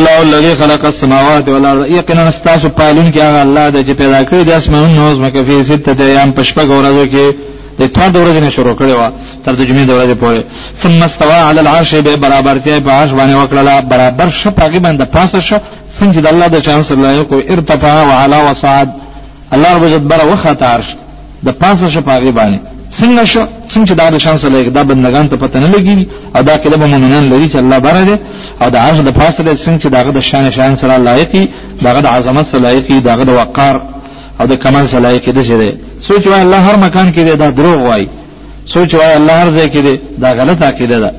الله الذي خلق السماوات والارض یقینا استاسو پالون کې هغه الله د چې پیدا کړی د اسمانونو نوز مکه فی سته د ایام پشپګ ورځو کې د ټول د ورځې نه شروع کړي وا تر د جمعې د ورځې پورې ثم استوى على العرش به برابرتیا په عرش باندې وکړه برابر شپ هغه باندې پاسه شو څنګه د الله د چانس الله کو ارتفاع وعلى وصعد الله رب عزت بر وخت عرش د پاسه شو پاغي باندې څنګه شو څنګه دا د شان سره دا بندگان ته پته نه لګي او دا کله به مؤمنان لري چې الله بره دي او دا عرش د پاسه د څنګه داغه د شان شان سره لایقي داغه د عظمت سره لایقي داغه د وقار او د کمال سره لایقي د شه دي سوچ وای الله هر مکان کې دا دروغ وای سوچ وای الله هر ځای کې دا غلط عقیده ده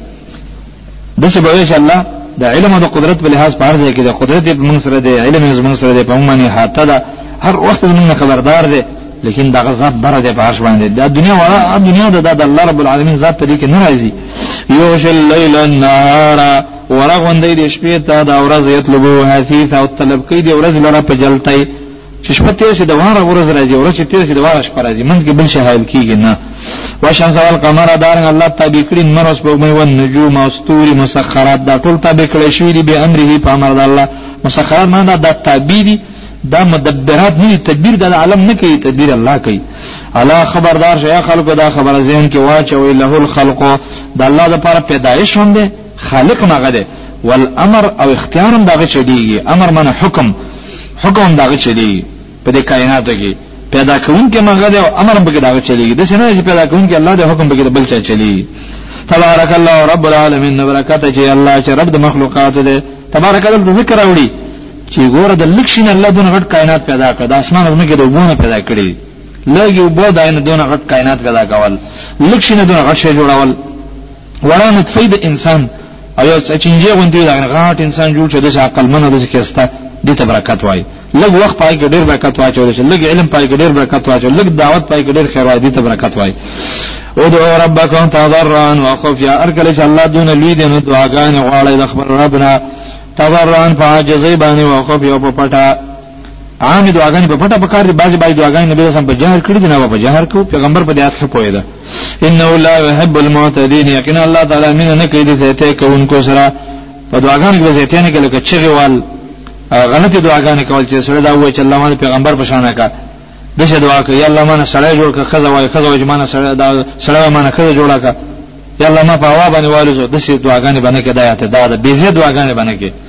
د څه به ویش الله د علم او د قدرت په لحاظ په ارزه کې د قدرت په موږ سره دی علم یې موږ سره دی په موږ باندې حاته ده هر وخت موږ خبردار دی لیکن دا غزاد بره دی په عرش باندې دا دنیا ولا دنیا د د الله رب العالمین ذات په دې کې نه راځي یوش الليل النهار ورغوندې د شپې ته د ورځ یطلبو حثیث او طلب کوي د ورځ لره په جلتای چې شپه تیر شي د واره ورځ راځي ورځ تیر شي د واره شپه راځي منځ کې بل شي حایل کیږي نه واشان سوال قمر دار الله تابع کړی نور اوس په مې ون نجوم او ستوري مسخرات دا ټول تابع کړی شوی دی به امره په امر د الله مسخرات نه دا تابع دي دا مدبرات نه تدبیر د عالم نه کوي تدبیر الله کوي الا خبردار شیا خلکو دا خبره ذهن کې واچوي له الخلق د الله لپاره پیدایش هم ده خالق هم هغه دی والامر او اختیار هم دغه چلیږي امر معنی حکم حکم هم دغه چلیږي په دې کائناتو کې پیدا کوونکی مغه دی او امر هم پکې دغه چلیږي د څنګه چې پیدا کوونکی الله دی حکم پکې بل چا چلیږي تبارک الله رب العالمین برکات چې الله چې رب د مخلوقات دی تبارک الله ذکر اوړي چې ګوره د لکشین الله دونه غټ کائنات پیدا کړ د اسمان او زمکه د وبونه پیدا کړی لږ یو بو داینه دونه غټ کائنات پیدا کول لکشین دونه غټ شی جوړول وړه نطفه د انسان او یو چنجي غوندي دا غاټ انسان جوړ شو د عقل منو د کېستا دې ته برکت وای لږ وخت پای کې ډېر برکت واچول شي لږ علم پای کې ډېر برکت واچول لږ دعوت پای کې ډېر خیر وای دې ته برکت وای او دعو ربکم تضرعا وخفیا ارکل چې الله دون لوی دې نو دعاګانې غواړي د خبر ربنا تضرعا فعاجزي باندې وخفیا په پټه عامې دعاګانې په پټه پکار دي بعضې بعضې دعاګانې نبي رسم په جهر کړي دي نه په جهر کو پیغمبر په دې آیات ښه پوهې ده انه لا يحب المعتدين یقینا الله تعالی مینه نه کوي د زیته کوونکو سره په دعاګانو کې زیته نه کوي لکه چغې وال غلطي دعاګانې کول چې سره دا وایي چې الله باندې پیغمبر په شان کا دغه دعا کوي یا الله مانه سړی جوړ کړه خزه وای خزه وای مانه سړی دا سړی مانه خزه جوړه کړه یا الله ما په هوا باندې والو زو دغه دعاګانې باندې کې دا یاته دا د بیزه دعاګانې باندې کې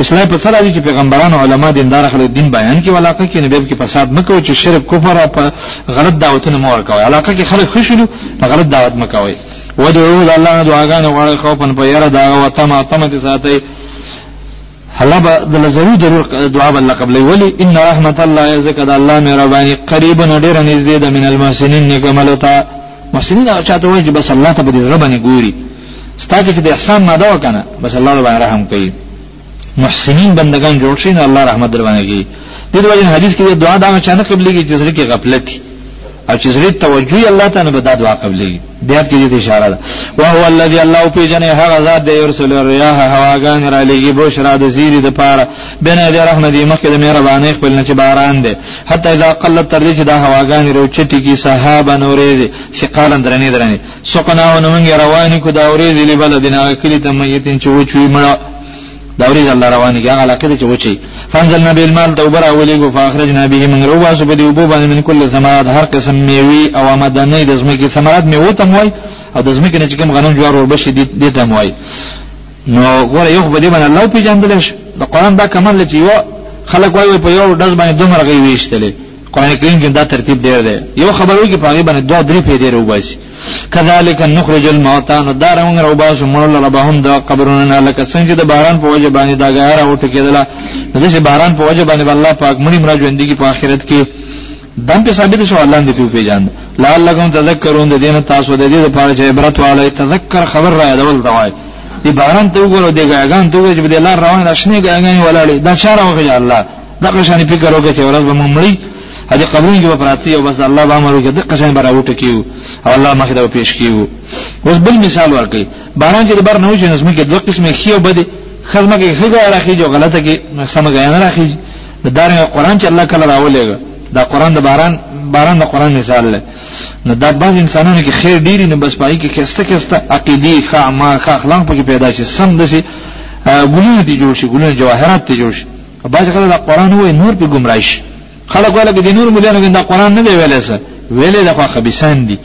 اسلام په سره دي چې پیغمبرانو علما دیندار خلک دین بیان کې ولاقه کې نبی کې فساد مکو چې شرک کفر او غلط دعوتونه مو ورکوي علاقه کې خلک خوشلو غلط دعوت مکوي ودعو الله دعاګانو غواړي خوفن په یره دا او تما تما دي ساتي الله به د ضرور ضرور دعا بل قبل ولی ان رحمت الله یزک د الله مهرباني قریب نه ډیر نږدې ده من المحسنین نیک عملو ته محسنین او چاته وایي چې بس الله ته به دې زړه باندې ګوري ستا کې چې د احسان ماده وکنه بس الله دې باندې رحم کوي محسنین بندگان جوړ شي نو الله رحمت در باندې کوي دې د وجه حدیث کې دعا دا چې نه قبلېږي چې زړه کې غفلت او چې زړه توجه الله تعالی به دا دعا قبلېږي بیا کې دې اشاره ده او هو الذي الله په جنې هغه ذات دی رسول الله هواګان را لېږي بشرا د زیری د پاره بنا دې رحمه دې مخکې د مهرباني خپل نه چې باران دی حتی اذا قلت تر دې چې دا هواګانې روچتي کی صحابه نورې ثقالا درنې درنې سقنا او نمنګ رواني کو دا اورې دې بل دینه کلی ته مېتین چې وچوي مړ دا اورې الله رواني هغه علاقه چې وچی فانزلنا بالمال توبر اولی کو فاخرجنا به من روا سو بدی وبو باندې من کل ثمرات هر قسم میوي او آمدنه د زمکه ثمرات میوه تم وای او د زمکه نه چې کوم غنم جوار وربشي دي دي تم وای نو ګوره یو په دې باندې الله پیژندل شي د قران دا کمال چې یو خلک وایي په یو ډز باندې دومره غي ویشتلې قران کریم کې دا ترتیب ډیر دی یو خبرو کې په باندې دوه درې پیډې روباسي کذالک نخرج الموتى نو دار موږ رو باسو مړ لره به هم د قبرونو نه لکه څنګه د باران په وجه باندې دا غیر او ټکیدله د باران په وجه باندې الله پاک مړي مرا ژوند کی په آخرت کې دم په ثابت شو الله دې په پیجان لعلکم تذکرون د دین تاسو د دې لپاره چې عبرت والي تذکر خبر را یادول توای دی باران ته وګورو دی ګاګان ته وګورو چې بده لار روان راشنه ګاګان ولاړې دا چاره وکړه الله دا قشانی فکر وکړي چې ورځ به ممړی هدي قبرونه کې پراتی او بس الله به امر وکړي د قشانی برا وټه کیو او الله مخې ته پیش کیو اوس بل مثال ورکړي باران چې بار نه وځي نو زموږ کې دوه قسمه خيو بده خزمه کې خګه راخي جو غلطه کې سمګا نه راخي دا رنګ قران چې الله کله راولېګ دا قران د باران باران د قران مثال دی نو دا بعض انسانانو کې خیر ډیری نه بس پای کې کسته کسته عقیدی ښه اعمال ښه اخلاق پکې پیدا شي سم دسي ګلونه دي جوړ شي ګلونه جواهرات دي جوړ شي بعض کله دا قران وای نور په گمراه شي خلک وایي چې د نور مليانو دا قران نه دی ویلې سره ویلې دا خو خبيسان دي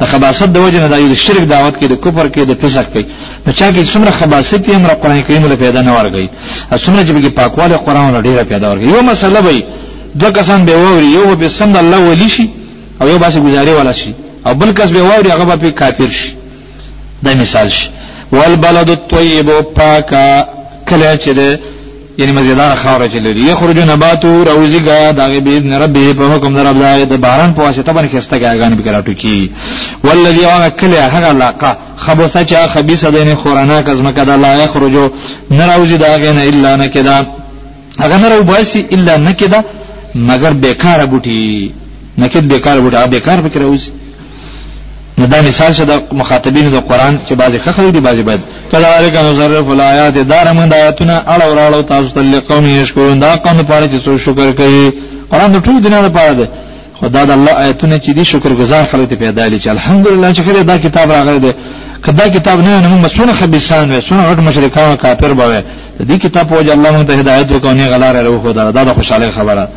د خباست د وجه نه دا یو شرک دعوت کې د کفر کې د فسق کې په چا کې څومره خباست یې مر قرآن کریم له پیدا نه ورغی او څومره چې به پاکواله قرآن له ډیره پیدا ورغی یو مسله وي دو کسان به ووري یو به سم الله ولی شي او یو باسي گزاري ولا شي او بل کس به ووري هغه به کافر شي دا مثال شي والبلد الطيب پاکا کله چې ده یعنی مزیدار خاور چې لري یخرج نباتو روزی گا داغه به ابن ربه په حکم در رب داغه د باران په واسطه باندې خسته گاګان به کراټو کی والذي هغه کله هغه لاقه خبثه چا خبيثه دینه خورانه کزمه کده لا یخرجو نراوزی داغه نه الا نکدا هغه نرو باسی الا نکدا مگر بیکاره بوټي نکد بیکاره بوټي هغه بیکاره فکر اوسي نو دا مثال شه د مخاطبینو د قران چې بعضی ښه خلک دي بعضی بد کذالک نصرف الایات دار من آیاتنا اړه وراړو تاسو ته لقوم یشکرون دا قوم لپاره چې څو شکر کوي قران د ټول دنیا لپاره دی خدا د الله آیاتونه چې دي شکر گزار خلک ته پیدا لري چې الحمدلله چې خیر دا کتاب راغلی دی کدا کتاب نه نه موږ څونه خبيسان وې څونه غټ مشرکان او کافر بوي دې کتاب وجه الله مون ته هدایت وکړي غلاره وروخه دا د خوشاله خبره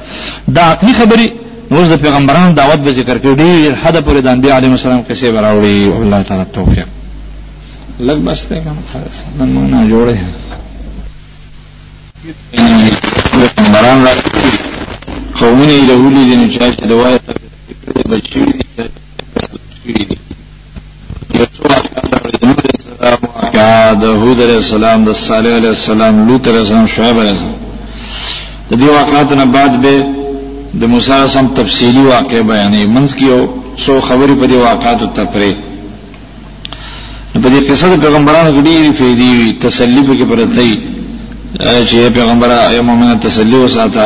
دا عقلي خبري نور د پیغمبرانو دعوت به ذکر کړي ډیر حد پورې د انبیاء علیهم السلام کیسې براوړي الله تعالی توفیق لګ بس ته کوم خلاص نن موږ نه جوړه پیغمبران را قومونه یې له ولې دي چې دوای بچی دي داود علیہ السلام د صالح علیہ السلام لوط علیہ السلام شعیب علیہ السلام د دې واقعات نه بعد به د موسی علیہ السلام تفصیلی واقع بیانې منځ کې یو څو خبرې په دې واقعات او تفری په دې قصه د پیغمبرانو کې ډېری فېدی وی تسلی په کې پرته چې پیغمبره یا مؤمنه تسلی وساته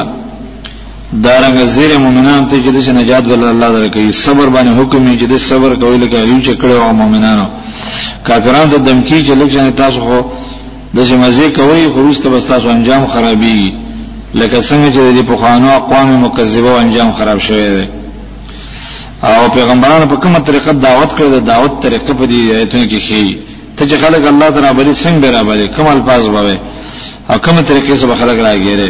دارنګ زیر مومنان ته چې د نجات ول الله درکې صبر باندې حکم یې چې د صبر کوي لکه یو چې کړه او مومنانو کافرانو ته دمکی چې لکه تاسو خو د جمازې کوي خروج ته تاسو انجام خرابي لکه څنګه چې د پخوانو اقوام مکذبه انجام خراب شوی دی او پیغمبرانو په کومه طریقه دعوت کړې ده دعوت طریقه په دې ایتونو کې شي ته چې خلک الله تعالی بري څنګه برابرې کوم الفاظ بوي او کومه طریقې سره خلک راګيره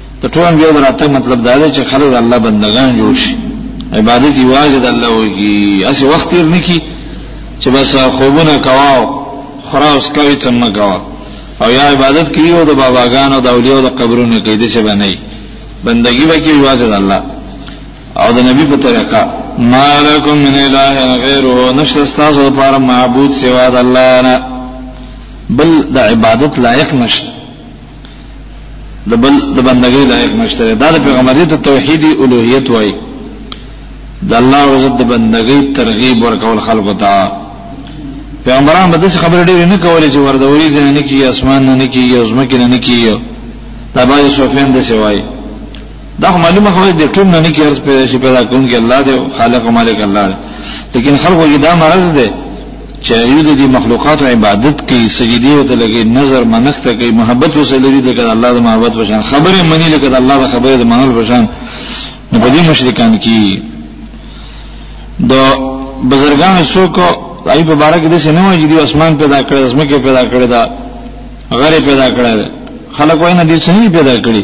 د ټول انبیاء درته مطلب دا دی چې خلک الله بندگان جوړ شي عبادت یوازې د الله وږي اسی وخت یې نه کی چې بس خوبونه کواو خورا اوس کوي څه نه کوا او یا عبادت کوي او د باباګانو د اولیاء د قبرونو کې دې څه باندې بندگی وکي یوازې د الله او د نبی په طریقه مالکم من اله غیره نشته تاسو لپاره معبود سوا د الله نه بل د عبادت لایق نشته د بل د بندګۍ لایق نشته دا د پیغمبري ته توحید الوهیت وای د الله عزت د بندګۍ ترغیب ورکول خلکو ته پیغمبران به داسې خبرې ډېرې نه کولې چې وردوري ځنه کې اسمان نه کې یو ځمکه نه کې یو دا باید سوفیان د سوای دا معلومه خو دې ټول نه کې ارز پیدا شي پیدا کون کې الله دې خالق او مالک الله دې لیکن خلکو کې دا مرز دې چې یو دې مخلوقات او عبادت کې سجدي او تلګي نظر منښت کې محبت وسه لري دې کړه الله دې محبت وشان خبره منی لکه الله دې خبره دې منل وشان نو په دې مشرکان کې د بزرګان څوک دای په بارک دې سينه وایي دې اسمان پیدا کړی اسمه کې پیدا کړی دا غره پیدا کړی خلک وایي نه دې څنګه پیدا کړی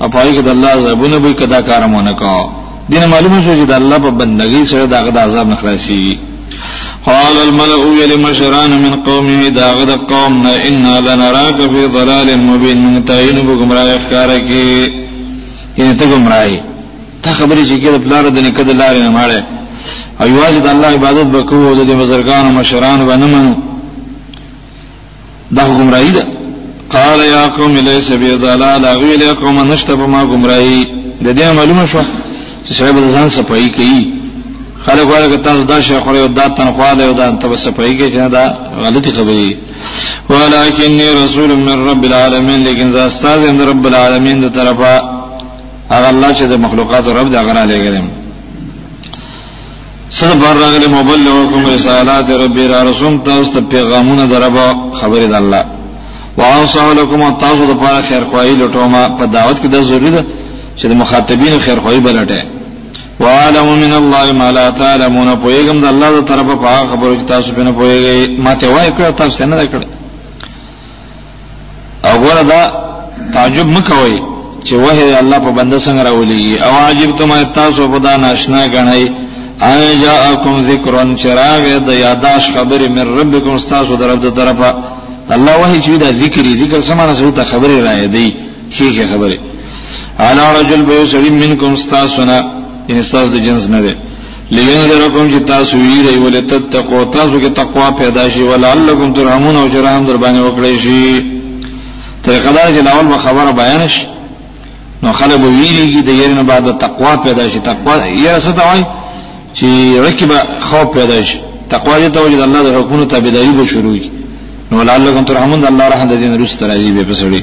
او په هغه کې د الله عذابونه به کدا کارمونه کا دین معلومه شو چې د الله په بندګۍ سره دغه د عذاب نه خلاصي قال الملأ يل مشران من قومه داغد قوم نا انا لنراك في ضلال مبين من تعين بگمراه اخکار کی یعنی تا گمراهی تا خبری چی کده پلار دنی کده لاری نماره او یواز د الله عبادت بکو د دې بزرګانو مشران و نه منو دا گمراهی ده قال یا قوم لیس بی ضلال غویل یا قوم نشته په ما گمراهی د دې معلومه شو چې صاحب ځان صفائی کوي خلک وایي تاسو دا شیخ خو دا تنخواه له دا ته صفائی کوي چې دا غلطی خبرې ولکنی رسول من رب العالمین لیکن زه استاد اند رب العالمین د طرفه هغه الله چې د مخلوقات رب دا غره لګرم سره بار راغلی مبلغکم رسالات ربی را رسوم تاسو ته پیغامونه دربا خبرې د الله واصح لكم تاسو د پاره خیر خوایي لټوما په دعوت کې دا ضروری ده چې د مخاطبینو خیر خوایي بلټه وعلم من الله ما لا تعلمون پویګم د الله تر طرفه په خبرو کې تاسو په نه پویګی ماته وای کړ تاسو نه کړ او ګوره دا تعجب مکوئ چې وه الله په بنده څنګه راولي او عجب ته ما تاسو په دا ناشنا غنئ ان جاءکم ذکرن چراغ د یاداش خبر من ربکم استاد در رب طرفه الله وحی چې دا ذکر ذکر سمانه سره ته خبره راي دی کیږي خبره علی رجل به سړي منکم استاد سنا ان استاد د جنس نه دی لینذرکم چې تاسو ویری ولې تتقو تاسو کې تقوا پیدا شي ولعلکم ترحمون او جرام در باندې وکړي شي تر قدر چې لاول ما خبره بیان شي نو خلک ویریږي د یې نه بعد تقوا پیدا شي تقوا یې څه ته وایي چې رکب خوف پیدا شي تقوا دې ته وایي د الله د حکمونو تابعداري به شروع شي نو لعلکم ترحمون الله رحم دې نه رسته راځي به پسړي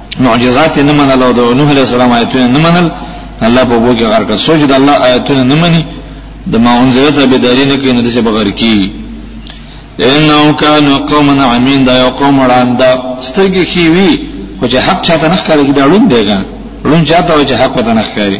معجزات نه منل او د نوح علیه السلام آیتونه نه منل الله په وګه غر کا سوچ د الله آیتونه نه مني د ما انزلت به داري نه کوي نو د څه بغیر کی انه کان قوم عمین دا یو قوم وړاند سترګې خي وی خو چې حق چاته نه ښکاري دا ړوند دیګا ړوند چاته چې حق پته نه ښکاري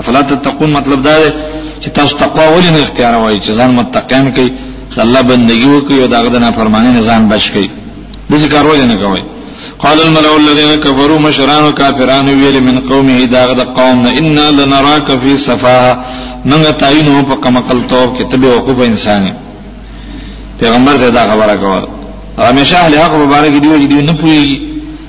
افلا تتقون مطلب دا دی چې تاسو تقوا ولې نه اختیار وایي چې ځان متقین کړئ د الله بندگی وکړئ او داغه د نافرمانی نه ځان بچ کړئ د ذکر ولې نه کوي قال الملأ الذين كفروا مشران كافرون ویل من قومه داغه د قوم نه ان لنراك في سفاهه موږ تعینو په کمقل توب کې تبه وقوف انسان پیغمبر ته دا خبره کوله همیشه اهل حق مبارک دی چې دی نه پوي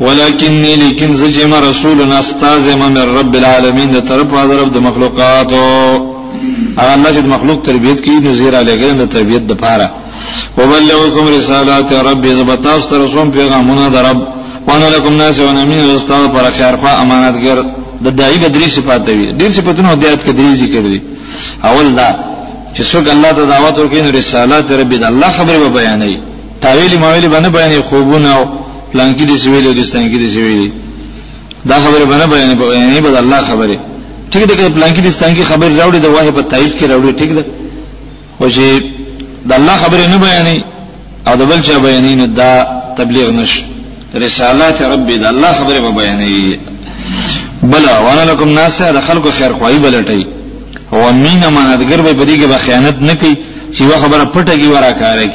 ولکنی لیکن زجم رسول استاذ من رب العالمین ده طرف از رب د مخلوقات هغه الله چې مخلوق تربیت کوي نو زیرا لګل د تربیت د پاره وبلغکم رسالات رب زبتاس تر رسوم پیغامونه در رب وانا لکم ناس و نمین استاد پر خیر خوا امانتګر د دای به درې صفات دی ډیر صفاتونه هدایت کې درې ذکر دي اول دا چې څوک الله ته دعوت ورکړي نو رسالات رب د الله خبره بیانوي تاویلی ماویلی باندې بیانې خوبونه او پلانکی دي سویل او دستان کې دي سویل دا خبره باندې بیانې بیانې بد الله خبره ټیک ده چې پلانکی دستان کې خبر راوړي د واه په تایید کې راوړي ټیک ده او چې د الله خبره نه بیانې او د بل چا بیانې نه دا تبلیغ نش رسالات رب د الله خبره به بیانې بل وانا لكم ناس د خلکو خیر خوای بلټي او امینه مانادګر به پرې کې به خیانت نه کوي چې وا خبره پټه کی ورا کاري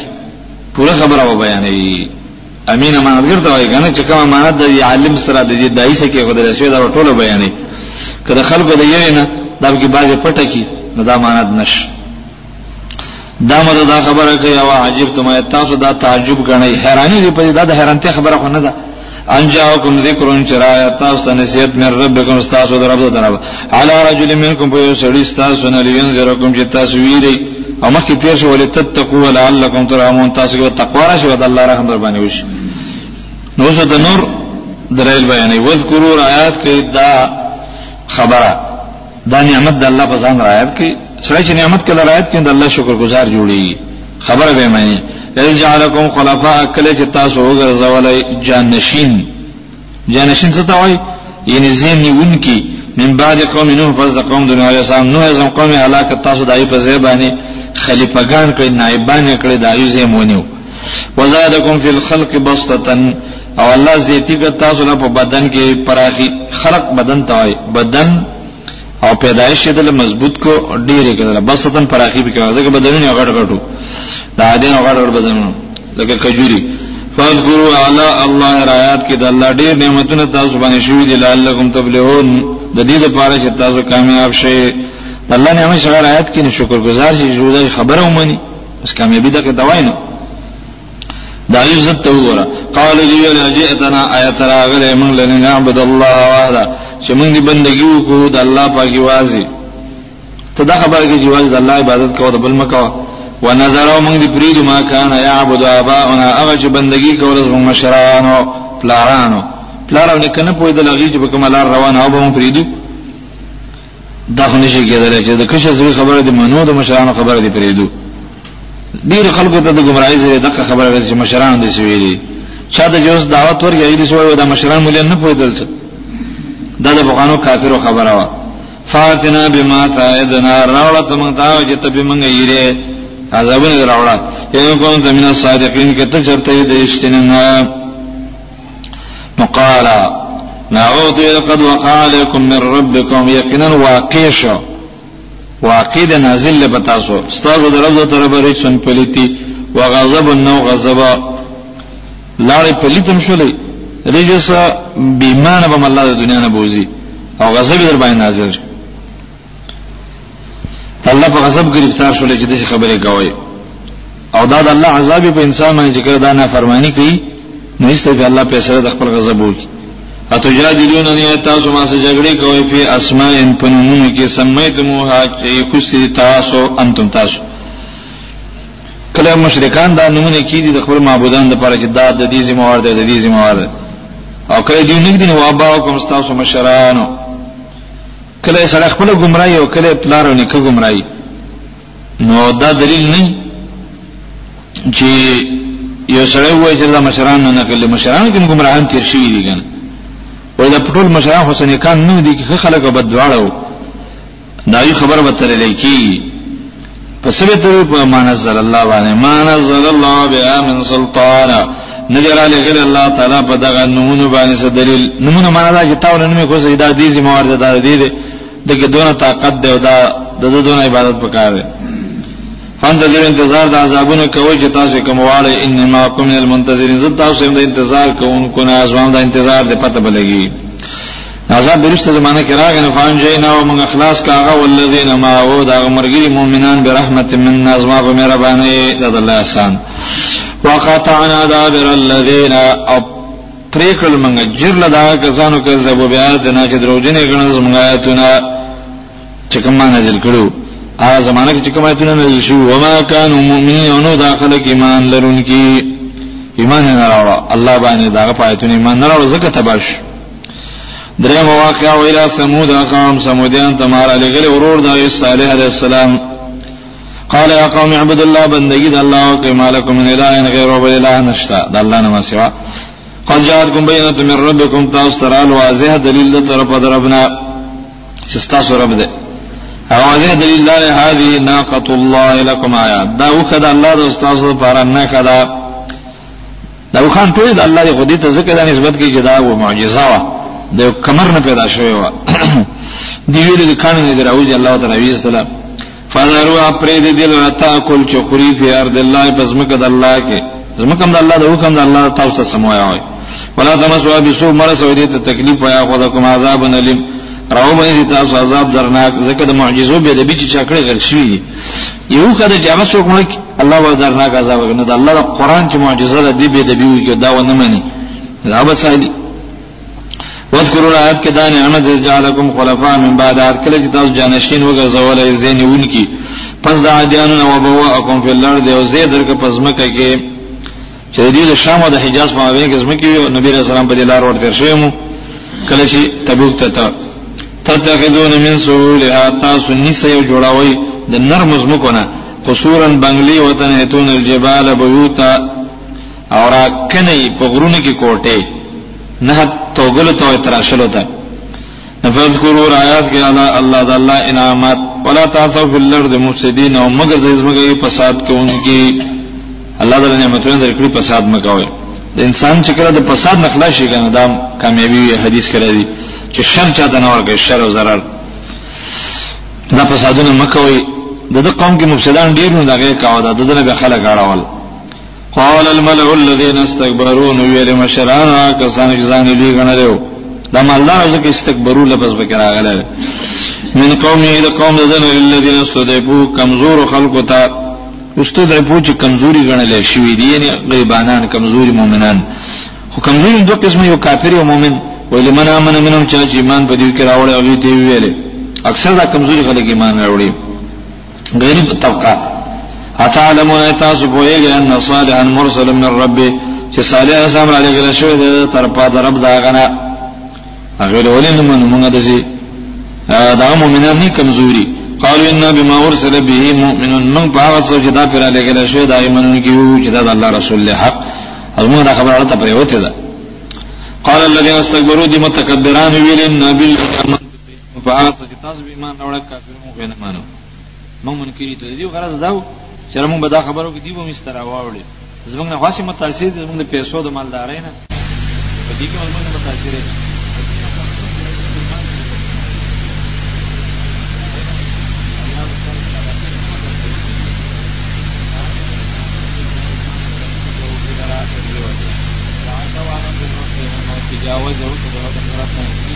پوره خبره و بیانوي امینه ما ورته وایي کنه چې کومه معنا د عالم سره د دې دایي سره کې غوډه شوی دا ټوله بیانې کله خلکو د یوه نه دا کې باز پټه کی نو دا معنا نش دا مده دا خبره کوي او عجیب ته ما تاسو دا تعجب غنئ حیرانی دی په دا د حیرانتیا خبره خو نه ده انجاکم ذکرون چرایا تاسو ته نصیحت من ربکم تاسو در رب طرف علی رجل منکم په یو سړی تاسو نه لینذرکم چې تاسو ویری او مخکې تیر شو ولې تتقوا لعلکم ترحمون تاسو کې تقوا راشي او د الله رحم در باندې وشي نو څه د نور درایل بیانې وذکروا آیات کې دا خبره دا نعمت د الله په ځان رايات کې سره چې نعمت کله رايات کې د الله شکر گزار جوړي خبره به مې اذ جعلکم خلفاء کله چې تاسو وګرځولای جانشین جانشین څه ته وایي یعنی زین نیون کی من بعد قوم نوح پس د قوم د نوح علیه السلام نوح زم قوم هلاک تاسو دای په ځای باندې خلیفګان کړي نائبان کړي دایو زمونیو وزادکم فی الخلق بسطتن او الله زیتی ک تاسو له په بدن کې پراخي خلق بدن ته وای بدن او پیدایش یې دل مضبوط کو ډیره کړل بس تن پراخي به کوي ځکه بدنونه غړ غړو دا دې غړ غړ بدنونه لکه کجوري فذكروا على الله رايات کې د الله ډېر نعمتونه تاسو باندې شوې دي لعلکم تبلغون د دې لپاره چې تاسو کامیاب شئ الله نعمت شغل آیات کې شکر گزار شي جوړه خبره ومني بس کامیابی دا کې دوای نه دا عزت ته وګوره قال دی ویل جئتنا آیت راغله موږ لنه نعبد الله وحده چې موږ دی بندگی وکړو د الله پاکي وازي ته دا خبره کې جواز د الله عبادت کوو د بل مکو ونظروا موږ دی پرید ما کان یعبد اباؤنا هغه چې بندگی کوله موږ مشرانو پلارانو پلارونه کنه پوی د لغی چې په کومه لار روان او به موږ پریدو دا خو نشي کېدلی چې د کشر زوی خبره دې منو د مشرانو خبره دې پرېږدو ډېر خلکو ته د ګمراهۍ سره دغه خبره راځي چې مشران دې څه ویلي چا ته چې اوس دعوت ورکړي هغوی دې څه وایي دا مشران مولیا نه پوهېدل څه دا د پخوانو کافرو خبره وه فاتنا بما تعدنا راوړه ته موږ ته چې ته به موږ یې عذابونه راوړه یو کوم زمينه صادقین کې ته چرته دې اشتنه قال نعوذ لقد وقع عليكم من ربكم يقينا واقيش واقع د نازل له پتاسو ستاسو د رب تر بری سن پلیتی وغضب نو غضب لاړې پلیتم شولې رجس بیمانه به الله د دنیا نه بوزي او غضب در باندې نازل الله په غضب گرفتار شول چې دغه خبره کوي او دا د الله عذاب په انسان باندې ذکر دا نه فرمانی کوي نو ایسته به الله په سره د خپل غضب وکړي اتو جادلون ان تاسو ما سره جګړه کوي په اسماء ان پنونو کې سميتموها چې خوستي تاسو انتم تاسو کله مشرکان دا نمونه کې دي د خپل معبودان د پاره چې دا د دې ذمہ وار دی د دې ذمہ وار او کله دې نګدي نو ابا او کوم تاسو مشرانو کله سره خپل گمراهي او کله پلار او نیکه گمراهي نو دا دلیل نه چې یو سره وایي چې دا مشران نه نقل مشران کوم گمراهان تیر شي دي ګان وای دا پټول مشران حسین کان نه دي چې خلک بد دواړو دا یو خبره به ترلې کی پس به تر په منزل الله باندې منزل الله بها من سلطان نظر علی غیر الله تعالی په دغه نمونه باندې څه دلیل نمونه معنا دا چې تاو نه مې کوسه دا دې ذمہ وار ده دې دې دغه دونه طاقت دی او دا د دونه عبادت پکار دی فند دې انتظار د عذابونو کوي چې تاسو کوم واړی انما کوم المنتظرین زه تاسو هم د انتظار کوونکو نه ځوان د انتظار دې پته بلګي عذاب برشته زمانه کې راغی نه فان جینا او موږ خلاص کاغه ولذین ما او دا مرګری مؤمنان برحمت من نظم په مهرباني د الله احسان وقطعنا دابر الذین او پریکل منګه جر لدا کسانو کې زبو بیا د نه کې دروځنې غنځ منګه آیتونه چې کوم نازل کړو هغه زمانہ کې چې کوم آیتونه نازل شو و ما کان مؤمنین او نو داخله کې ایمان لرونکي ایمان نه راوړ الله باندې دا په آیتونه ایمان نه راوړ زکه تباش درې مواقع ویلا سمود اقام سمودیان تمہار علی غلی ورور دا صالح علیہ السلام قال يا قوم عبد الله بندگی د الله او کما لكم من اله غیر او اله نشتا د الله نه سوا قد جاءتكم بينة من ربكم تاسو ترال واضح دلیل د طرف دربنا چې تاسو رب دې واضح دلیل دار هذه ناقۃ الله لكم آیات دا وکړه الله د استاد لپاره نه کړه دا وخان ټول د الله دی خدای ته ځکه دا نسبت کوي چې دا و معجزه وا د کمر نه پیدا شوی وا دی ویل د کانو نه دراوځي الله تعالی ویستله فنروا پرې دې دل عطا کول چې خوري په ارض الله پس مکه د الله کې زمکم د الله د حکم د الله تاسو ته سموایا وي ولا تمسوا بسو مرس و دې ته تکلیف یا خدا کوم عذاب نلیم راو باندې تاسو عذاب درناک زکه د معجزو به د بیچ چکړې غل شي یو کده چې هغه څوک مړ الله و درناک عذاب کنه دا الله قرآن چې معجزه ده دی به د بیو کې دا و نه مني دا به سالي واذکروا الایات کې دا نعمت جعلکم خلفاء من بعد هر کله چې تاسو جانشین وګرځولای زینون کی پس دا عادیانو نو بوا اقوم فی الارض او زیدر که پس مکه کې چې د دې د شام او د حجاز په مابین کې زمکه وي نبی رسول الله په دې لار ورته شوی مو کله چې تبوک ته تا تتخذون من سهولها تاسو نسه یو جوړاوي د نرم زمکو نه قصورا بنگلی وطن هتون الجبال بیوتا او را کنی په غرونه کې کوټه نه توګل ته تراشلو ته نفذ کرو رایات کې اعلی الله د الله انعامات ولا تعثوا فی الارض مفسدین او مگر زمګي فساد کوونکی الله د نعمتونو درکړي فساد مکوي د انسان چې کله د فساد نه خلاص شي کنه دا کامیابی حدیث کړی دی چې شر چاته نه ورګي شر او zarar دا فسادونه مکوي د دې قوم کې مفسدان ډیر نه دغه کاوه دا د دې نه خلک اړول قال الملأ الذين استكبروا نو ویل مشران کسان چې ځان دې غنلو دا مالدار ځکه استکبرو لفظ به راغلی من قومه د قوم ددن الذين استضعفوا کمزور خلق ته استضعفوا چې کمزوري غنل شوی دي یعنی غیبانان کمزوري مؤمنان خو کمزوري دوه قسمه یو کافر او مؤمن ویل من امن منهم چې ایمان په دې کې راوړل او دې ویل اکثر دا کمزوري خلک ایمان راوړي غریب طبقه اتعلمون تاسو پوهیږئ ان صالحا مرسل من ربه چې صالح اسلام را لګل شوی دی تر په درب دا غنا هغه ولین من موږ د شي دا مؤمنان نه کمزوري قالوا ان بما ارسل به مؤمنون من په هغه څه چې دا پر لګل شوی دا ایمان کیو چې دا الله رسول له حق او موږ دا خبره ته پریوته ده قال الذين استكبروا دي متكبران ویل ان بالله په هغه څه چې تاسو به ایمان راوړل کافر مو به نه مانو موږ منکري ته دیو غرض داو چې موږ به دا خبرو کې دیو مستر واوړي زمونږ نه خاصه متاثر دي زمونږ پیسو د مالدارۍ نه په دې کې موږ متاثر دي تجاوز او تجاوز نه راځي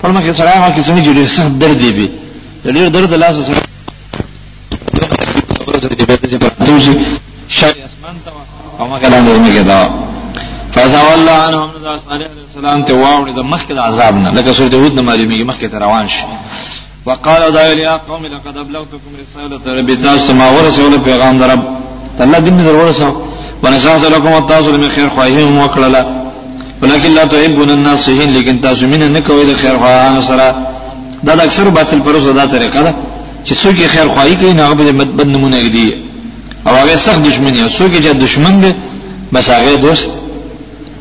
پر مخ سره ما کې څنګه جوړې سخت درد دی به ډېر درد لاس سره شای اسمان ته او ما کله نه مګه دا فزاول عنهم ذا صالح السلام ته واوړي د مخکې د عذاب نه لکه سورته هود نه معلومیږي مخکې روان شي وقال دایل یا قوم لقد ابلغتكم رساله ربي تاسو ما ورسول پیغام درب الله دې در ورسو ونصحت لكم تاسو دې خیر خواهی هم وکړه ولكن لا تحبون الناصحين لیکن تاسو مين نه کوي د خیر خواهانو سره دا د اکثر باطل پرسو دا طریقه ده چې څوک خیر خواهی کوي نه به بد نمونه دي او هغه سخت دشمنی او څوک چې دشمن دی بس هغه دوست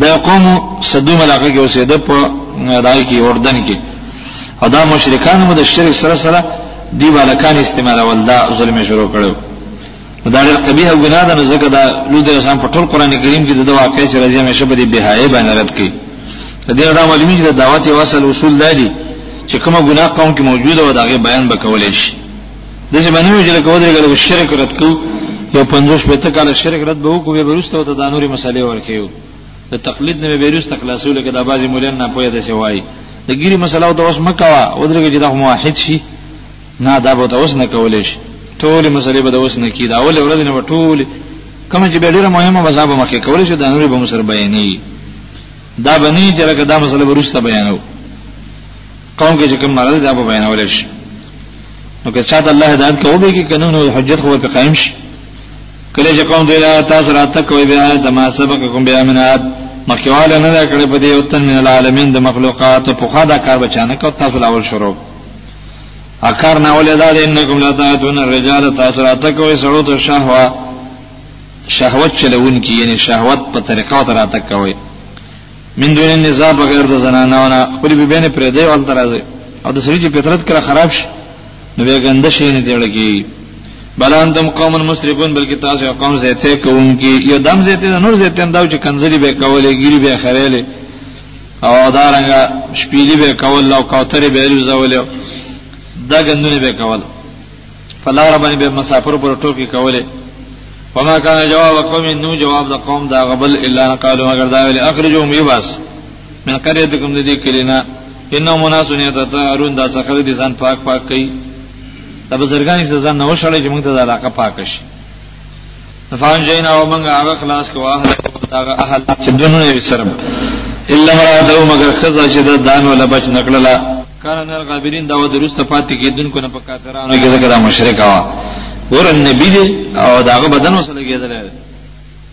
دا قوم صدوم علاقه کې اوسېده په راي کې اردن کې او دا مشرکان مو د شرک سره سره دی بالکان استعمالول دا ظلم شروع کړو دا ډېر قبیح ګناه ده ځکه دا لوی د انسان په ټول قران کریم کې د واقع چې راځي مې شپه دې بهای باندې رد کړي د دې اړه معلومي چې د دعوت یو اصل اصول دی چې کومه ګناه قوم کې موجوده و دا غي بیان بکولې شي د دې باندې وی چې لکه ودرې غلو شرک رد کو یو 50 پته کال شرک رد به وکوي ورسته ته د نوري مسالې ورکیو د تقلید نه به ورسته خلاصو لکه د بازي مولان نه پوهه د سوای د ګيري مسله او د اوس مکوا ودرې چې د موحد شي نه دا به اوس نه کولې شي ټول مسلې به د اوس نه کی دا اول ورځ نه ټول کوم چې به ډیره مهمه مذهب مخکې کولې شي د نوري به مسر بیانې دا بنی چې لکه دا مسله ورسته بیانو قوم کې چې کوم مرض دا به بیانول شي نو که چاته الله هدایت کوي کې کنه نو حجت خو په قائم شي کله چې قوم دی تاسو راته کوي بیا د ما سبق کوم بیا منات مخکواله نه دا کړې په دې او تن من العالمین د مخلوقات په خا دا کار بچانه کو تاسو لاول شروع اکار نه ولې دا انکم لا تعتون الرجال تاسو راته کوي سړو ته شهوا شهوت چلون کی یعنی شهوت په طریقه تراته کوي من دون النساء بغیر د زنانو نه خپل به بینه پرې دی ول ترازه او د سړي چې فطرت کړه خراب شي نو به ګنده شي نه دی لګي بل انتم قوم مسرفون بلکې تاسو قوم زیته کوونکی یو دم زیته نور زیته انداو چې کنځلي به کولې ګيري به خړېلې او دارنګ شپېلې به کول او کوترې به لوزولې دا ګندونه به کول فلاره باندې به مسافر پر ټوکی کوله وما كان جواب قوم انه جواب د قوم دا غبل الا قالوا مگر دا ویل اخرجهم يباس من قريتكم دي کلینا انه مناس يتطهرون دا څخه دي ځان پاک پاک کوي دا بزرګان ځان نه وشړي چې موږ ته دا علاقه پاک شي فان جینا او موږ هغه خلاص کو اهل داغه اهل چې دونه یې سره الا مراته مگر خزا چې دا دان ولا بچ نکړلا کارن الغابرین دا ودرست پاتې کېدونکو نه پکاترانو کې ذکر مشرک وا ور نبی دې او داغه بدن وسره کېدل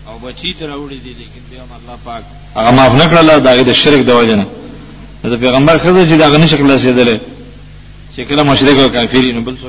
او بچی تر وړي دي لیکن بیا الله پاک هغه معاف نکړلا داغه د شرک د وجنه د پیغمبر خزا چې داغه نشکل رسیدل چې کله مشرک او کافرین بل څه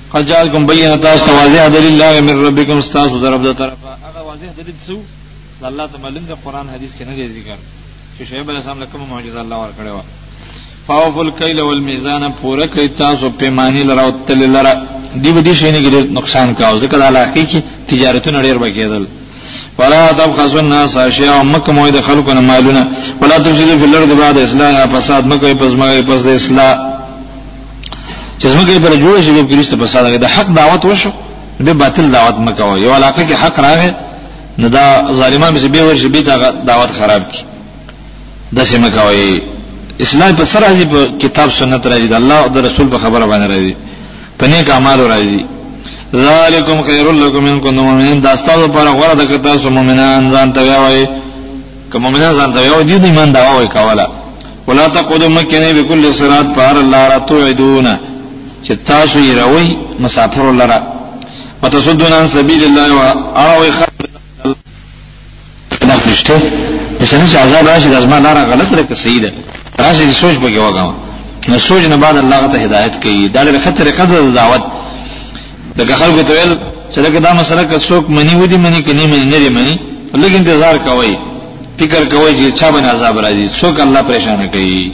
قد جاءكم بينة تاسو ته واضح دلیل لا من ربکم تاسو در رب طرفه هغه واضح دلیل څو الله ته معلوم ده قران حدیث کې نه دی ذکر چې شعیب علیہ السلام لکه معجزه الله ور کړی و فاوفل کیل والمیزان پورا کوي تاسو پیمانه لره او تل لره دی به دي شي نه نقصان کاو ځکه د علاقې کې تجارتونه ډیر بکیدل ولا تبخسوا الناس اشیاء مکه موید خلقنا مالونه ولا تفسدوا فی الارض بعد اصلاح فساد مکه پس مګه پس د اصلاح چې زموږه پر جوړ شي په کریسته په ساده د حق دعوت وشو د باطل دعوت مکوه یو علاقه کې حق راغی نو دا ظالمان به به ورشي به دعوت خراب کی د سیمه کوي اسلام په سره راځي په کتاب سنت راځي د الله او د رسول په خبره باندې راځي په نیک اعمال راځي ذالکم خیر لکم ان کنتم مؤمنین دا ستاسو پر غوړه د کتاب سو مؤمنان ځان ته وایي کوم مؤمنان ځان ته وایي د ایمان دا وایي کوله ولا تقعدوا مکنه بكل صراط بار الله را توعدون چې تاسو یې راوي مسافر لرا وتصدون عن سبيل الله واراوي خلق نخشته اسنه چې عذاب راشي د ازما لار غلط لري که صحیح ده راشي سوچ بګي وګاو نو سوچ نه بعد الله ته هدایت کوي دا لري خطر قدر دعوت دغه خلکو ته ویل چې دا دا مسله که څوک منی ودی منی کني منی نه منی لږ انتظار کوي فکر کوي چې چا باندې عذاب راځي څوک الله پریشان کوي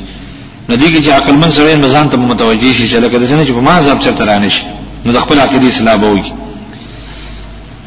ندی کې چې عقل من سره مزان ته متوجي شي چې لکه د سنې چې په ما عذاب چرته رانه شي نو د خپل عقیده اصلاح به وکړي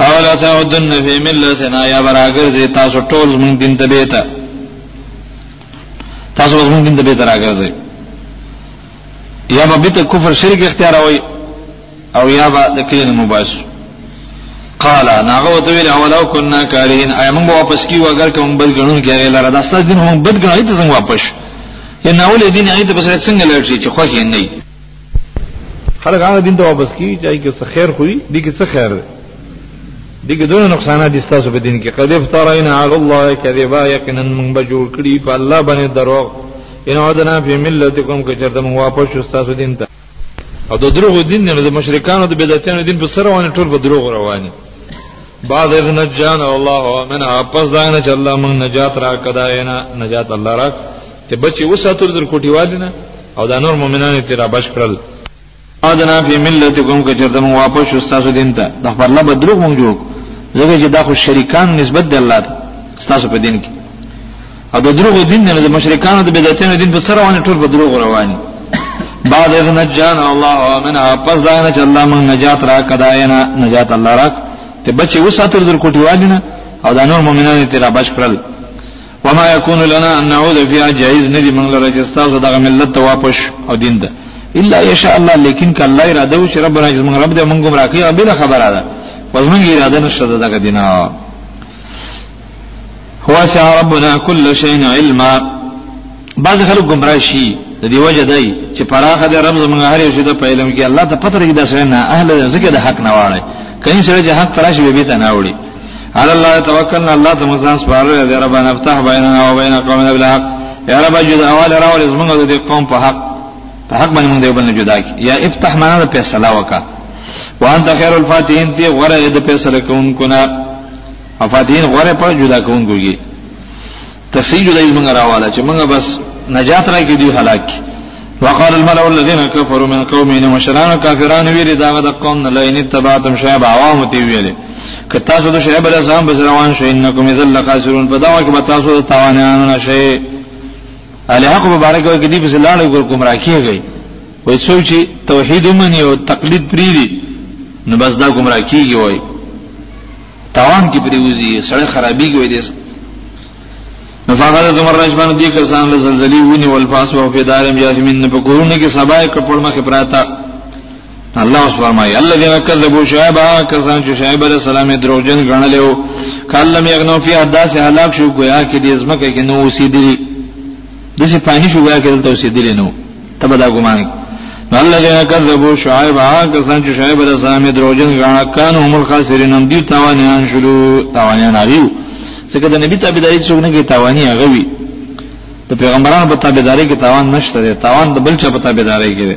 اولا تعودن فی ملتنا یا براګر زی تاسو ټول مونږ دین ته بیتا تاسو مونږ دین ته بیتا راګر زی یا به بیت کفر شرک اختیار وای او یا به د کلین مباس قال ناغه وته ویل اولو کنا کارین ایا موږ واپس کیو اگر کوم بد غنون کې غیر لاره داسته دین هم بد غنی ته څنګه واپس یا ناول دین ایت بس څنګه لړ شي چې خوښ نه خلک هغه دین ته واپس کی چې کې څه خیر خوري دي کې څه خیر دي کې دونه نقصانات دي تاسو په دین کې قد افترینا علی الله کذبا یقینا من بجور کړي په الله باندې دروغ ان عدنا فی ملتکم کې چرته موږ واپس شو تاسو دین ته او د دروغ دین نه د مشرکانو د بدعتانو دین په سره باندې ټول په دروغ رواني بعد اذ نجان الله من اپس داینه چې الله موږ نجات را کداینه نجات الله راک ته بچي وساتل در کوټي والینه او دا نور مؤمنان ته را بش کړل اجنا فی ملتکم کچرته مون واپس شو تاسو دین ته د خپل لبه دروغ مونږ جوړ زګه چې دا خو شریکان نسبت دی الله ته تاسو په دین کې او د دروغ دین نه د مشرکانو د بدعتانو دین په سره باندې ټول په دروغ رواني بعد اذ نجان الله من پس دا نه چې الله مون نجات را کداینه نجات الله راک ته بچي وساتل در کوټیوالینه او دا نور مؤمنان ته را بچ کړل وما يكون لنا ان نعود فيها جائز ندي من لره چې تاسو دغه ملت ته واپس او دین ده الا ان شاء الله لیکن ک الله اراده و چې ربنا چې موږ رب دې موږ هم راکې بل خبره ده وزمن اراده نشته دغه دینه هو سع ربنا كل شيء علما بعض خلک گمراه شي د دې وجه دی چې پراخه د رب زمونږ هر یو شي د پیلم کې الله ته پته لري دا سره نه اهل ذکر د حق نه واړي کین سره جهاد تراش به بیت نه وړي على الله توکلنا الله ته مزان سپاره دی ربنا افتح بيننا وبين قومنا بالحق یا رب جدا اول راول زمونږ د قوم په حق په حق باندې موږ دی بل جدا کی یا افتح معنا د فیصله وکا وانت خیر الفاتحین تی غره د فیصله کوونکو نه افاتین غره په جدا کوونکو کی تسیج دای موږ راواله چې موږ بس نجات راکې دی هلاک وقال الملأ الذين كفروا من قومه ان مشران كافرون ویل دا غد قوم نه لئن تبعتم شعب عوام تی ویل که تاسو د شعب له ځان بس روان شئ انکم اذا لخاسرون په دا کې به تاسو تاوانان نه شئ الی حق مبارک او کدی بس لاړ ګور کوم راکیږي وای څوک چې توحید منی او تقلید پریری نو بس دا گمراه کیږي وای تاوان کې پریوزي سړی خرابېږي وي دې نو فقط زمر رجبان دې کسان له زلزلې ونی ول فاس او په دارم یاسمین نه پکورونه کې سبا کپړ مخ پراتا الله فرمایي الذين كذبوا شعيب کسان چې شعیب علیہ السلام دروغجن غنل او کلم یغنو فی حداث هلاک شو گویا کې دې زمکه کې نو اوسې دي د څه پانی شو ګیا کېدل توسې دي نو تبه دا ګمان الذين كذبوا شعيب کسان چې شعیب علیہ السلام دروژن غاڼه کان هم الخاسرین هم دي تاوانیان شلو تاوانیان هغه څنګه د نبی تابعداري څوک نه کوي تاوانی هغه وي د پیغمبرانو په تابعداري کې تاوان نشته تاوان د بل چا په تابعداري کې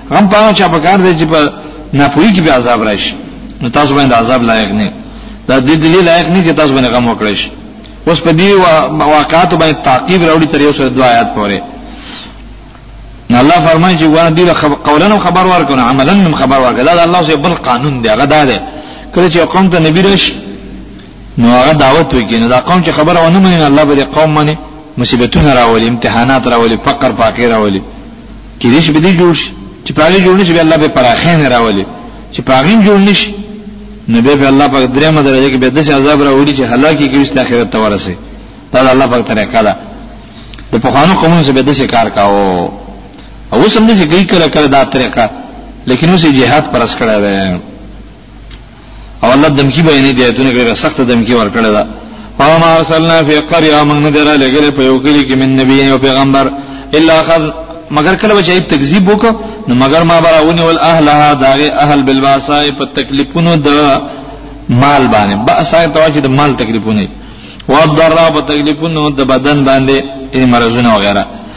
غم پاو چا پکار دی چې په ناپوهی کې به عذاب راشي نو تاسو باندې عذاب لایق نه دا د دې لایق نه چې تاسو باندې غم وکړئ شي اوس په دې واقعاتو باندې تعقیب راوړي تر یو سره دوا آیات پورې نه الله فرمایي چې وانه دې قولن خبر ورکړه عملا من خبر ورکړه دا الله سي بل قانون دی هغه دا دی کله چې قوم ته نبی راشي نو هغه دعوت وکړي نو دا قوم چې خبره ونه مني الله به قوم مني مصیبتونه راولي امتحانات راولي فقر فاقر راولي کې دې شي به دې جوړ شي چې پاګې جوړ نشي به الله به پراخې نه راولي چې پاګې جوړ نشي نو به به الله پاک درې مده درجه کې به د عذاب راوړي چې هلاکي کې وسته آخرت ته ورسي دا الله پاک طریقه ده د پخوانو قومونو سره به د کار کاوه او اوس هم دې کوي کله کله دا طریقه لیکن اوس جهاد پرس کړه او الله دمکی بیانې دی ایتونه ډیره سخت دمکی ورکړه ده فما ارسلنا فی قريه من ندر لګل په یو کلی کې من نبی او پیغمبر الا اخذ مگر کله به چې تکذیب وکړو نو مگر ما براونی ول اهلها داغه اهل بالباسای په تکلیفونو د مال باندې باسای تواجد مال تکلیفونه او ضرر په تکلیفونو د بدن باندې یې مرزونه وغیرہ